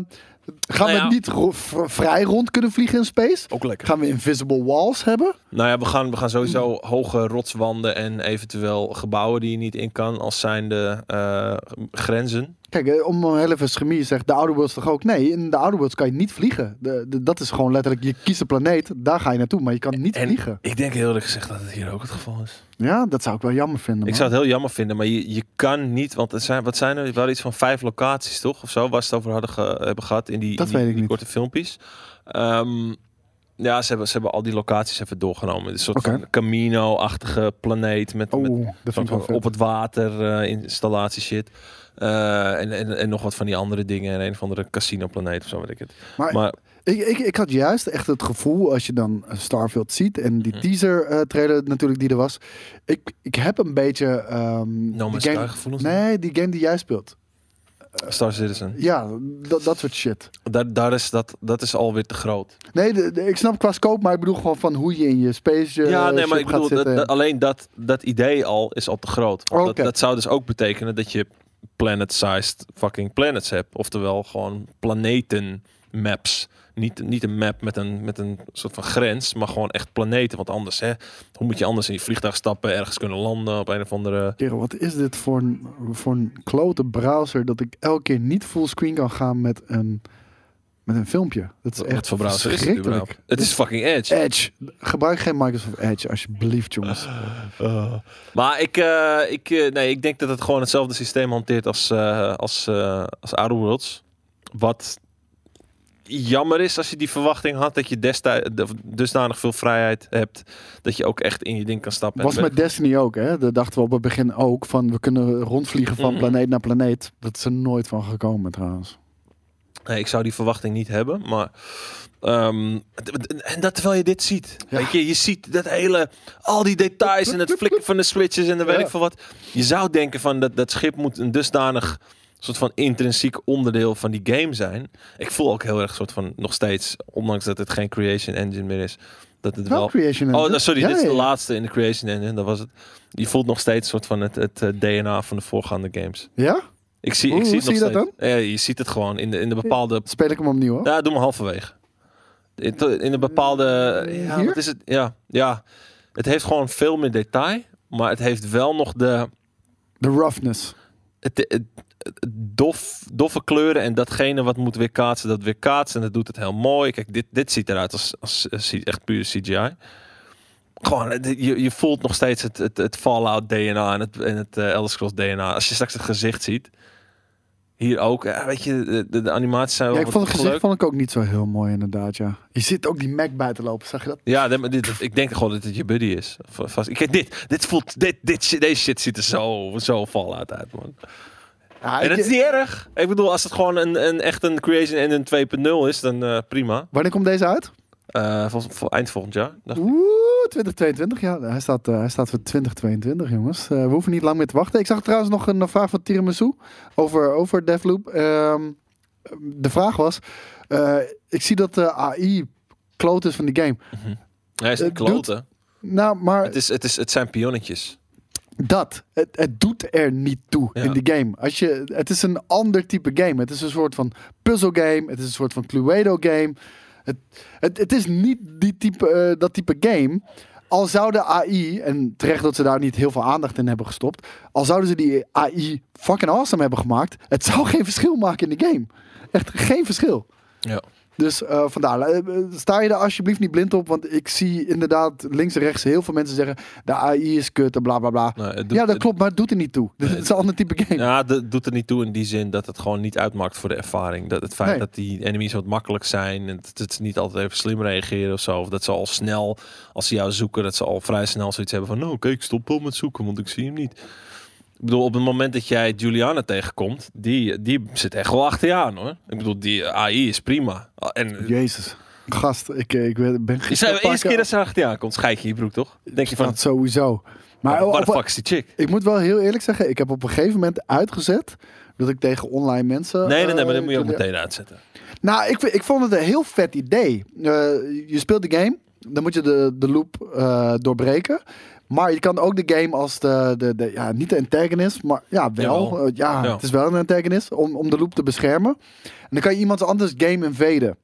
gaan Nou ja. we niet ro- vrij rond kunnen vliegen in space? Ook lekker. Gaan we invisible walls hebben? Nou ja, we gaan, we gaan sowieso hoge rotswanden en eventueel gebouwen die je niet in kan als zijnde eh grenzen. Kijk, eh, om heel even zeggen, de Outer Worlds toch ook? Nee, in de Outer Worlds kan je niet vliegen. De, de- dat is gewoon letterlijk, je kiest een planeet, daar ga je naartoe, maar je kan niet En vliegen. ik denk heel eerlijk gezegd dat het hier ook het geval is. Ja, dat zou ik wel jammer vinden. Ik zou het heel jammer vinden, maar je, je kan niet, want er zijn, wat zijn er? Waren iets van vijf locaties, toch? Of zo, waar ze het over hadden ge- hebben gehad in die, Dat in die, die korte filmpjes. Ehm, Ja, ze hebben, ze hebben al die locaties even doorgenomen. Een soort Camino-achtige planeet met, Oh, wel op het water eh, installatie shit. Eh, en, en, en nog wat van die andere dingen. En een of andere casino planeet of zo weet ik het. Maar, Maar ik, ik, ik had juist echt het gevoel, als je dan Starfield ziet en die Mhm. teaser eh, trailer natuurlijk die er was. Ik, ik heb een beetje... ehm No die game, gevoelens. Nee, die game die jij speelt. Star Citizen. Ja, dat, dat soort shit. Daar, daar is dat, dat is alweer te groot. Nee, de, de- ik snap qua scope, maar ik bedoel gewoon van hoe je in je space eh, ja, nee, maar ik bedoel, dat, dat- alleen dat, dat idee al is al te groot. Dat, dat zou dus ook betekenen dat je planet-sized fucking planets hebt. Oftewel gewoon planeten maps. Niet, niet een map met een, met een soort van grens, maar gewoon echt planeten. Want anders, hè, hoe moet je anders in je vliegtuig stappen, ergens kunnen landen op een of andere... Kerel, wat is dit voor een, voor een klote browser dat ik elke keer niet fullscreen kan gaan met een, met een filmpje. Dat is echt voor browser is het verschrikkelijk. is fucking Edge. Edge. Gebruik geen Microsoft Edge, alsjeblieft, jongens. Maar ik, eh, ik, eh, nee, ik denk dat het gewoon hetzelfde systeem hanteert als, eh als, eh als Outer Worlds. Wat jammer is als je die verwachting had dat je destijds dusdanig veel vrijheid hebt dat je ook echt in je ding kan stappen. Was met Destiny ook, hè? Dat dachten we op het begin ook, van we kunnen rondvliegen van Mhm. planeet naar planeet. Dat is er nooit van gekomen trouwens. Nee, ik zou die verwachting niet hebben, maar ehm, en dat terwijl je dit ziet. Ja. Weet je, je ziet dat hele, al die details en het flikken van de switches en de weet Ja. ik veel wat. Je zou denken van dat, dat schip moet een dusdanig soort van intrinsiek onderdeel van die game zijn. Ik voel ook heel erg soort van nog steeds, ondanks dat het geen creation engine meer is, dat het Wel wel. Creation Oh, sorry, Ja, dit is de laatste in de creation engine. Dat was het. Je voelt nog steeds soort van het, het eh, DNA van de voorgaande games. Ja? Ik zie, Hoe- ik zie hoe het nog zie je dat steeds. Ja, je ziet het gewoon in de, in de bepaalde Speel ik hem opnieuw, hoor. ja, doe maar halverwege. In, in een bepaalde... Ja, Hier? wat is het? Ja, ja, het heeft gewoon veel meer detail. Maar het heeft wel nog de... De roughness. Het, het, het dof, doffe kleuren en datgene wat moet weer kaatsen, dat weer kaatsen. En dat doet het heel mooi. Kijk, dit, dit ziet eruit als, als, als echt puur CGI. Gewoon, je, je voelt nog steeds het, het, het Fallout DNA en het, en het eh, Elder Scrolls DNA. Als je straks het gezicht ziet. Hier ook. Ja, weet je, de, de, de animaties zijn wel Ja, ik vond het gezicht leuk. vond ik ook niet zo heel mooi inderdaad, ja. Je ziet ook die Mac buiten lopen, zag je dat? Ja, dit- dit, ik denk gewoon dat het je buddy is. Vast. Kijk, dit, dit voelt, dit, dit, shit- deze shit ziet er zo, zo Fallout uit, man. Ja, En ik- het is niet erg. Ik bedoel, als het gewoon een, een echt een Creation Engine 2.0 is, dan eh, prima. Wanneer komt deze uit? Eh vol, vol- eind volgend jaar. Oeh, 2022. Ja, hij staat, eh, hij staat voor 2022, jongens. Eh, we hoeven niet lang meer te wachten. Ik zag trouwens nog een vraag van Tiramisu over, over Devloop. Ehm, de vraag was, ik zie dat de AI kloot is van die game. Hij is een Het doet- klote. Nou, maar Het, is, het, is, het zijn pionnetjes. dat, het, het doet er niet toe Ja. in die game. Als je, het is een ander type game. Het is een soort van puzzle game. Het is een soort van Cluedo game. Het, het, het is niet die type, eh, dat type game. Al zou de AI, en terecht dat ze daar niet heel veel aandacht in hebben gestopt. Al zouden ze die AI fucking awesome hebben gemaakt. Het zou geen verschil maken in de game. Echt geen verschil. Ja. Dus eh, vandaar, eh, sta je daar alsjeblieft niet blind op. Want ik zie inderdaad links en rechts heel veel mensen zeggen... de AI is kut en bla bla bla. Nou, het doet- ja, dat het- klopt, maar het doet er niet toe. Dit is een ander type game. Ja, dat doet er niet toe in die zin dat het gewoon niet uitmaakt voor de ervaring. Dat het feit Nee. dat die enemies wat makkelijk zijn en dat ze niet altijd even slim reageren of zo. Of dat ze al snel, als ze jou zoeken, dat ze al vrij snel zoiets hebben van... Nou, kijk, stop wel met zoeken, want ik zie hem niet. Ik bedoel, op het moment dat jij Juliana tegenkomt, die, die zit echt wel achter je aan hoor. Ik bedoel, die AI is prima. En Jezus. Gast, ik, eh, ik ben ben je zei de eerste keer dat ze achter je aankomt, scheid je je broek toch? Denk je van, Dat sowieso. Maar op- de fuck is die chick? ik moet wel heel eerlijk zeggen, ik heb op een gegeven moment uitgezet dat ik tegen online mensen. Nee, nee, nee, maar eh, dat moet je ook meteen uitzetten. Nou, ik, ik vond het een heel vet idee. Eh, je speelt de game, dan moet je de, de loop eh, doorbreken. Maar je kan ook de game als de, de, de ja, niet de antagonist, maar ja, wel. Eh, ja, Ja. het is wel een antagonist om, om de loop te beschermen. En dan kan je iemand anders game invaden.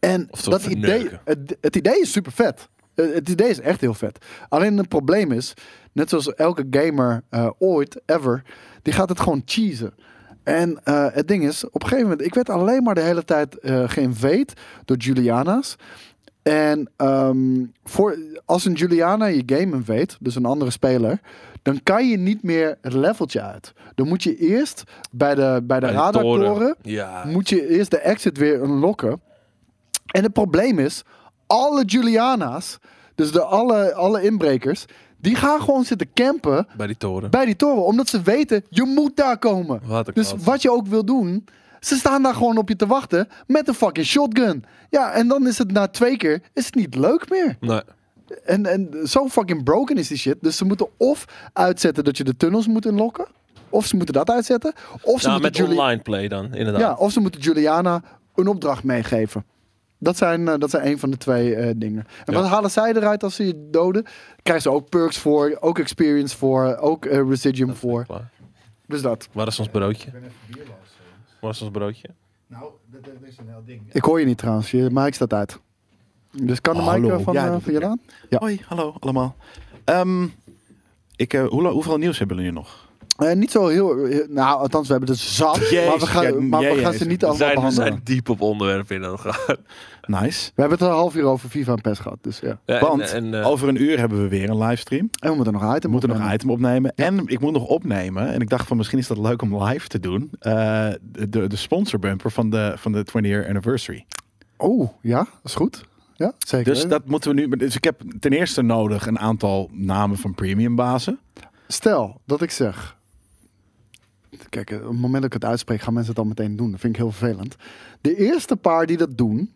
En dat idee, het, het idee is super vet. Eh, Het idee is echt heel vet. Alleen het probleem is, net zoals elke gamer eh, ooit, ever, die gaat het gewoon cheesen. En het ding is, op een gegeven moment, ik werd alleen maar de hele tijd geïnvade door Juliana's. En ehm, voor, als een Juliana je game invade, dus een andere speler, dan kan je niet meer het leveltje uit. Dan moet je eerst bij de, bij de Bij de radartoren, toren. Ja. moet je eerst de exit weer unlocken. En het probleem is, alle Juliana's, dus de alle, alle inbrekers, die gaan gewoon zitten campen Bij die toren. bij die toren. Omdat ze weten, je moet daar komen. Wat Dus wat je ook wil doen, ze staan daar gewoon op je te wachten met een fucking shotgun. Ja, en dan is het na twee keer is het niet leuk meer. Nee. En, en zo fucking broken is die shit. Dus ze moeten of uitzetten dat je de tunnels moet inlokken. Of ze moeten dat uitzetten. Of ze, Nou, moeten, met Juli- online play dan, inderdaad. ja, of ze moeten Juliana een opdracht meegeven. Dat zijn, eh, dat zijn een van de twee eh, dingen. En Ja. wat halen zij eruit als ze je doden? Krijgen ze ook perks voor, ook experience voor, ook eh, residuum voor. Dus dat. Waar is ons broodje? Ik ben even bierloos. jongens. Waar is ons broodje? Nou, dat, dat is een heel ding. Ik hoor je niet trouwens. Je mic staat uit. Dus kan de mic van, Ja, eh, dat van je aan? Ja. Hoi, hallo allemaal. Ehm, ik, eh, hoe, hoeveel nieuws hebben jullie nog? Eh, niet zo heel, heel- Nou, althans, we hebben het zat. Jezus, maar we gaan, ja, maar we gaan ze niet allemaal zijn, we behandelen. zijn diep op onderwerpen in het gaan. Nice. We hebben het een half uur over FIFA en PES gehad. Dus ja. Ja, Want en, en, eh, over een uur hebben we weer een livestream. En we moeten nog een item We moeten nog opnemen. een item opnemen. En ik moet nog opnemen. En ik dacht van misschien is dat leuk om live te doen. eh, de, de sponsor bumper van de, van de 20 year anniversary. Oh, ja, dat is goed. Ja, zeker. Dus dat moeten we nu. Dus ik heb ten eerste nodig een aantal namen van premium bazen. Stel dat ik zeg. Kijk, op het moment dat ik het uitspreek, gaan mensen het al meteen doen. Dat vind ik heel vervelend. De eerste paar die dat doen,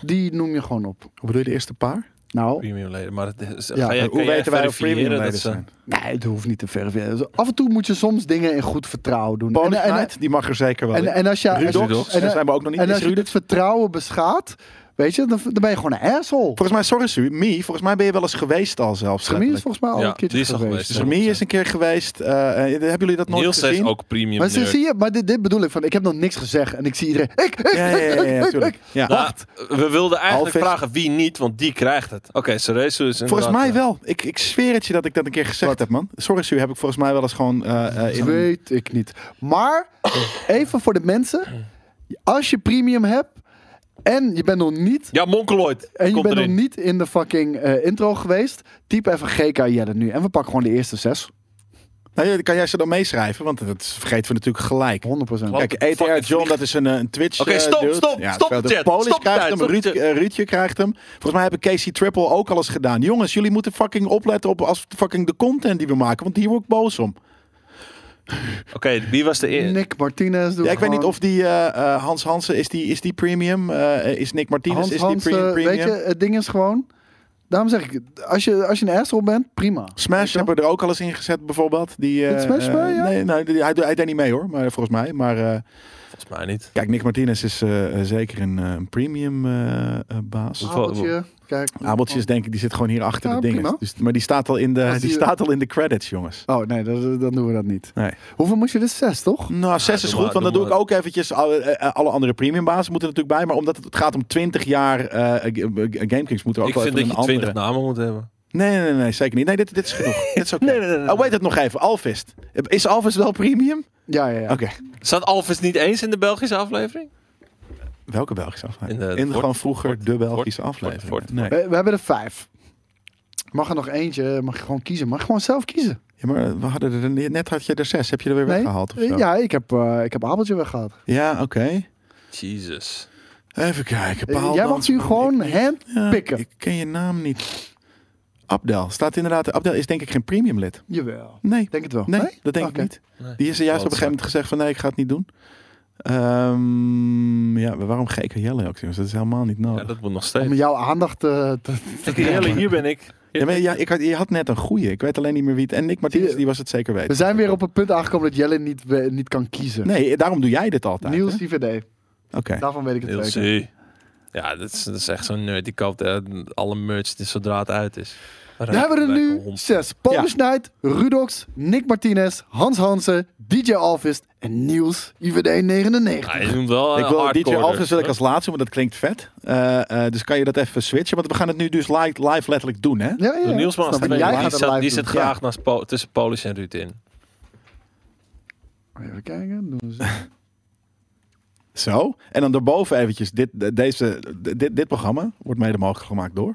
die noem je gewoon op. Hoe bedoel je de eerste paar? Nou, premium leden. Maar het is, Ja, ga jij, Hoe weten wij of premium dat leden ze- zijn? nee, het hoeft niet te verifiëren. Dus af en toe moet je soms dingen in goed vertrouwen doen. En, en, die mag er zeker wel en, in. en als je, Rudox, en, zijn we ook nog niet. en als je dit vertrouwen beschaadt, weet je, dan, dan ben je gewoon een asshole. Volgens mij, sorry Su, Mie, volgens mij ben je wel eens geweest al zelfs. Remy is volgens mij al Ja, een keertje die is geweest. geweest, Dus is een keer geweest. eh, eh, hebben jullie dat nooit Niels gezien? is ook premium Maar, zie je, maar dit, dit bedoel ik van, ik heb nog niks gezegd en ik zie iedereen. Ik, ik, Ja, ja, ja, ja. Ja. Nou, we wilden eigenlijk Alves. vragen wie niet, want die krijgt het. Oké, Cerezo is Volgens mij eh, wel. Ik, ik zweer het je dat ik dat een keer gezegd Wat? heb, man. Sorry Su, heb ik volgens mij wel eens gewoon eh, eh, Dat in een- weet ik niet. Maar even voor de mensen. Als je premium hebt en je bent nog niet, Ja, Monkeloid. en je bent nog niet in de fucking eh, intro geweest, typ even GK Jelle nu. En we pakken gewoon de eerste zes. 100%. Nou, kan jij ze dan meeschrijven? Want dat vergeten we natuurlijk gelijk. Wat? Kijk, ETR fucking John, dat is een, eh, een Twitch Oké, eh, stop, dude. stop, Ja, stop de chat, Polish stop krijgt tijd, hem, stop Ruud, Ruudje krijgt hem. Volgens mij hebben Casey Triple ook alles gedaan. Jongens, jullie moeten fucking opletten op als fucking de content die we maken. Want hier word ik boos om. Oké, wie was de eerste? Nick Martinez Ja, ik weet niet of die eh, eh, Hans Hansen, is die, is die premium? Eh, is Nick Martinez, Hans is die premium? weet je, het ding is gewoon... Daarom zeg ik, als je, als je een asshole bent, prima. Smash hebben we er ook al eens in gezet, bijvoorbeeld. Die, eh, Met Smash bij, ja? Nee, nee die- hij, hij deed niet mee hoor, maar, volgens mij. Maar eh, Volgens mij niet. kijk, Nick Martinez is zeker een, eh, een premium eh, eh, Abeltje, kijk. Abeltjes denk ik, die zit gewoon hier achter Ja, de dingen. Dus, maar die staat al in de, die die- staat al in de credits, jongens. Oh nee, dat- dan doen we dat niet. Nee. Hoeveel moest je dus? Zes, toch? Nou, zes is maar, goed, want dan doe doe ik ook eventjes alle, eh, alle andere premium bazen moeten er natuurlijk bij. Maar omdat het, gaat om 20 jaar eh GameKings moeten er ook Ik wel vind even dat een je 20 andere... namen moet hebben. Nee, nee, nee, nee, zeker niet. Nee, dit, dit is genoeg. dit is oké. Nee, nee, nee, nee. Oh, weet het nog even. Alvist. Is Alvist wel premium? Ja, ja, ja. Oké. Zat Alves niet eens in de Belgische aflevering? Welke Belgische aflevering? In In, de- gewoon vroeger de Belgische aflevering. Nee. We, we hebben er vijf. Mag er nog eentje, mag je gewoon kiezen. Mag je gewoon zelf kiezen. Ja, maar we hadden er, net had je er zes. Heb je er weer Nee. weggehaald of zo? Ja, ik heb, eh ik heb Abeltje weggehaald. Ja, oké. Jesus. Even kijken. Eh, Paal Jij mag nu gewoon Ik- handpikken. Ja, ik ken je naam niet. Abdel. Staat inderdaad. Abdel is denk ik geen premium lid. Jawel. Nee. Denk het wel. Nee, dat denk ik niet. Nee. Die is er juist op een gegeven moment gezegd van nee, ik ga het niet doen. Ehm, ja, waarom GK Jelle ook? jongens? Dat is helemaal niet Ja, nodig. dat moet nog Om steeds. jouw aandacht te... te, te Jelle, hier ben ik. Ja, maar ja, ik had, je had net een goeie. Ik weet alleen niet meer wie het... En Nick Martinez, die was het zeker weten. We zijn weer op het punt aangekomen dat Jelle niet, we- niet kan kiezen. Nee, daarom doe jij dit altijd. Niels? IVD. Oké. Daarvan weet ik het Heel zeker. Ja, dat is, dat is echt zo'n nerd. Die koopt eh, alle merch die zodra het uit is. We hebben er nu zes. Polish Knight, Rudox, Nick Martinez, Hans Hansen, DJ Alvist en Niels IVD 99. Ja, je noemt wel Ik eh, wil DJ dus, wil ik hè? als laatste, want dat klinkt vet. Eh, eh, dus kan je dat even switchen? Want we gaan het nu dus live, live letterlijk doen, hè? Ja, ja. Doe Niels Die, zit graag naast Po- tussen Polish en Ruud in. Even kijken. Doen we zo. Zo. En dan daarboven eventjes, dit, deze, dit, dit programma wordt mede mogelijk gemaakt door.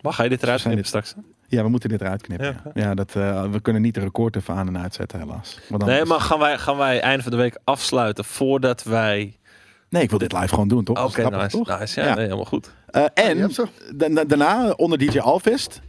Mag ga je dit eruit knippen straks? Ja, we moeten dit eruit knippen. Ja. Ja, ja dat, eh, we kunnen niet de record even aan en uitzetten, helaas. Want Nee, maar gaan wij, gaan wij einde van de week afsluiten voordat wij Nee, ik wil dit live gewoon doen, toch? Oké, Dat is grappig, nice. toch? nice. Ja, Ja. Nee, helemaal goed. Eh, en da- daarna, onder DJ Alvist,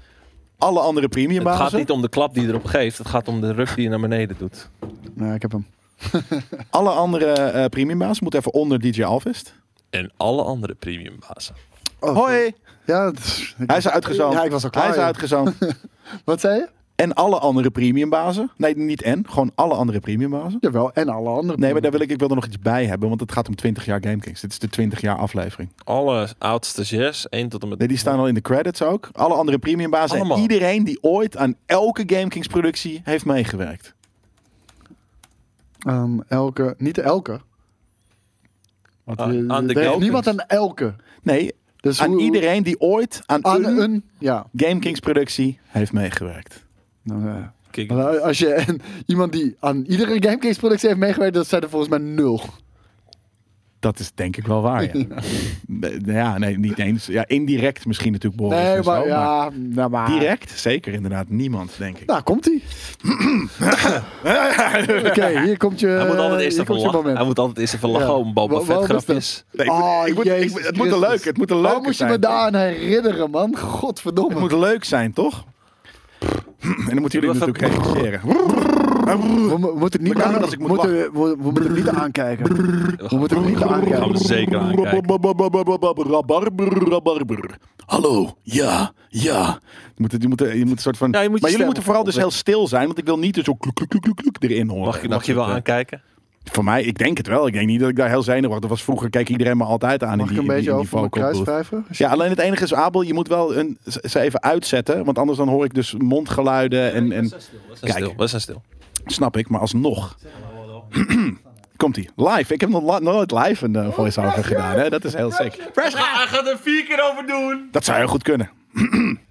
alle andere premium Het gaat niet om de klap die je erop geeft. Het gaat om de ruk die je naar beneden doet. Nee, ik heb hem. Alle andere eh premium bazen moeten even onder DJ Alvist. En alle andere premium bazen. Oh, Hoi! Ja, is- Hij is uitgezoomd. Ja, ik was al klaar. Hij is uitgezoomd. Wat zei je? en alle andere premium bazen. Nee, niet en. Gewoon alle andere premium bazen. Jawel, en alle andere. Nee, maar daar wil ik, ik wil er nog iets bij hebben, want het gaat om 20 jaar GameKings. Dit is de 20 jaar aflevering. Alle oudste stagiairs, 1 tot en met... Nee, die staan al in de credits ook. Alle andere premium bazen en Allemaal. iedereen die ooit aan elke GameKings productie heeft meegewerkt. Ehm, elke, niet elke. Want Aan- je- aan de niemand aan elke. Nee, Dus aan hoe- iedereen die ooit aan, Aan een, een, ja. GameKings productie heeft meegewerkt. Nou, ja. Kijk, als je en iemand die aan iedere GameKings productie heeft meegewerkt, dat zijn er volgens mij nul. Dat is denk ik wel waar, ja. Nee, ja, nee, niet eens. Ja, indirect misschien natuurlijk Boris Nee, en zo, maar ja, nou, maar. Direct? Zeker, inderdaad. Niemand, denk ik. Nou, komt ie. Oké, hier komt je. hij moet altijd eerst even lachen. Hij moet altijd eerst even lachen Ja. om Boba Fett grapjes. Nee, ik moet- Oh, ik moet- ik Jezus moet- het moet een leuk, het moet een moet je me daar aan herinneren, man? Godverdomme. Het moet leuk zijn, toch? En dan moeten jullie natuurlijk reageren. We, mo- we moeten het niet, aan, het als ik moet moeten, we, moeten niet aankijken. We moeten het niet aankijken. Gaan we zeker aankijken. Rabarber, rabarber. Hallo, ja, ja. Je moet, je moet, je moet een soort van. Ja, je moet je maar jullie moeten vooral dus heel stil zijn, want ik wil niet dus zo kluk, kluk, kluk, kluk, kluk erin horen. Mag, je- En mag dat je wel eh, aankijken? Voor mij, ik denk het wel. Ik denk niet dat ik daar heel zenuwachtig was. Vroeger keek iedereen me altijd aan Mag in ik een beetje over mijn wrijven? Ja, alleen het enige is, Abel, je moet wel een, ze even uitzetten. Want anders dan hoor ik dus mondgeluiden en, en We zijn Kijk. stil. We zijn stil. Snap ik, maar alsnog. Komt ie. Live. Ik heb nog nooit live een uh, voice-over gedaan. Hè? Dat is heel sick. Hij gaat er vier keer over doen. Dat zou heel goed kunnen.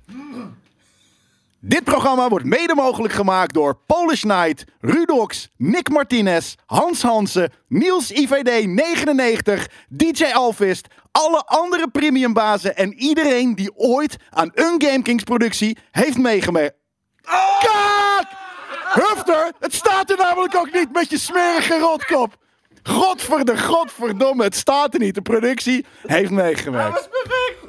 Dit programma wordt mede mogelijk gemaakt door Polish Night, Rudox, Nick Martinez, Hans Hansen, Niels IVD 99, DJ Alvist, alle andere premiumbazen en iedereen die ooit aan een GameKings productie heeft meegewerkt. Kak! Hufter, het staat er namelijk ook niet met je smerige rotkop. Godverde, godverdomme, het staat er niet. De productie heeft meegewerkt.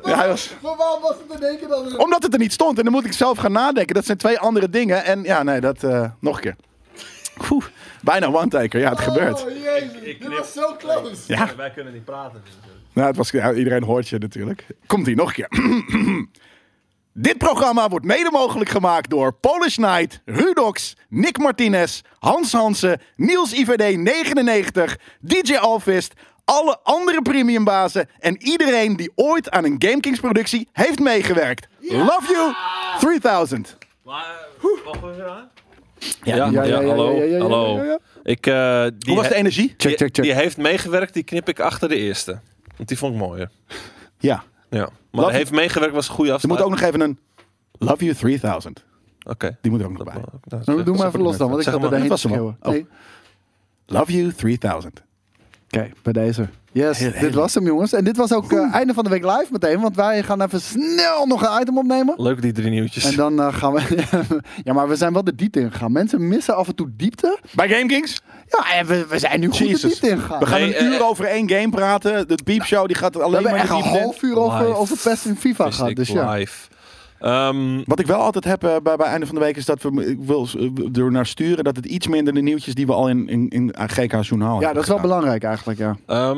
Ja, hij was... Maar waarom was het in één keer dan... Omdat het er niet stond. En dan moet ik zelf gaan nadenken. Dat zijn twee andere dingen. En ja, nee, dat eh, nog een keer. Oeh, bijna one-taker. Ja, het gebeurt. Oh, jezus. Dit was zo close. Ja, Wij kunnen niet praten. nou, het was, ja, iedereen hoort je natuurlijk. Komt ie, nog een keer. Dit programma wordt mede mogelijk gemaakt door Polish Night, Rudox, Nick Martinez, Hans Hansen, Niels IVD 99, DJ Alvist, alle andere premiumbazen en iedereen die ooit aan een GameKings productie heeft meegewerkt. Love you, 3000. Maar, wacht even aan. Ja, hallo. hallo. Ik, eh, die Hoe was de energie? Check, check, check. Die heeft meegewerkt, die knip ik achter de eerste. Want die vond ik mooier. Ja. Ja. Maar Love- de heeft meegewerkt was een goede Er afspraak. moet ook nog even een Love You 3000. Oké. Die moet er ook nog bij. Dat- Nou, doe maar even los dan, want ik ga er heen schreeuwen. Oh. Nee. Love You 3000. Oké, bij deze. Yes, Heel- dit heel- was hem jongens. En dit was ook eh, einde van de week live meteen. Want wij gaan even snel nog een item opnemen. Leuk die drie nieuwtjes. En dan eh, gaan we... ja, maar we zijn wel de diepte ingegaan. Mensen missen af en toe diepte. Bij GameKings? Ja, en we, we zijn nu goed Jesus. de diepte ingegaan. We gaan Nee, een uur eh, over één game praten. De Beepshow die gaat We alleen hebben maar echt in een half uur over, over PES en FIFA gehad. ik Dus ja. live. Ehm, Wat ik wel altijd heb eh, bij, bij einde van de week is dat we ik wil eh, er naar sturen dat het iets minder de nieuwtjes die we al in, in, in GK Journaal Ja, dat is wel gedaan. belangrijk eigenlijk, ja. ehm,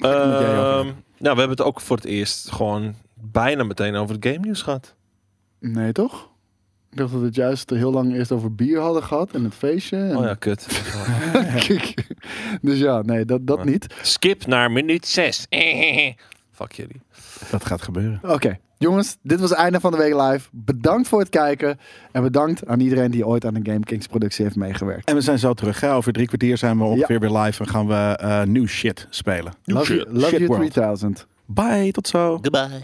ehm, nou, we hebben het ook voor het eerst gewoon bijna meteen over het game nieuws gehad. Nee, toch? Ik dacht dat we het juist heel lang eerst over bier hadden gehad en het feestje. En... Oh ja, kut. dus ja, nee, dat, dat niet. Skip naar minuut 6. Fuck jullie. Dat gaat gebeuren. Oké, jongens, dit was het einde van de week live. Bedankt voor het kijken. En bedankt aan iedereen die ooit aan een Game Kings productie heeft meegewerkt. En we zijn zo terug. Hè? Over drie kwartier zijn we ongeveer weer live en gaan we eh nieuw shit spelen. Love you, love Shit you world. 3000. Bye, tot zo. Goodbye.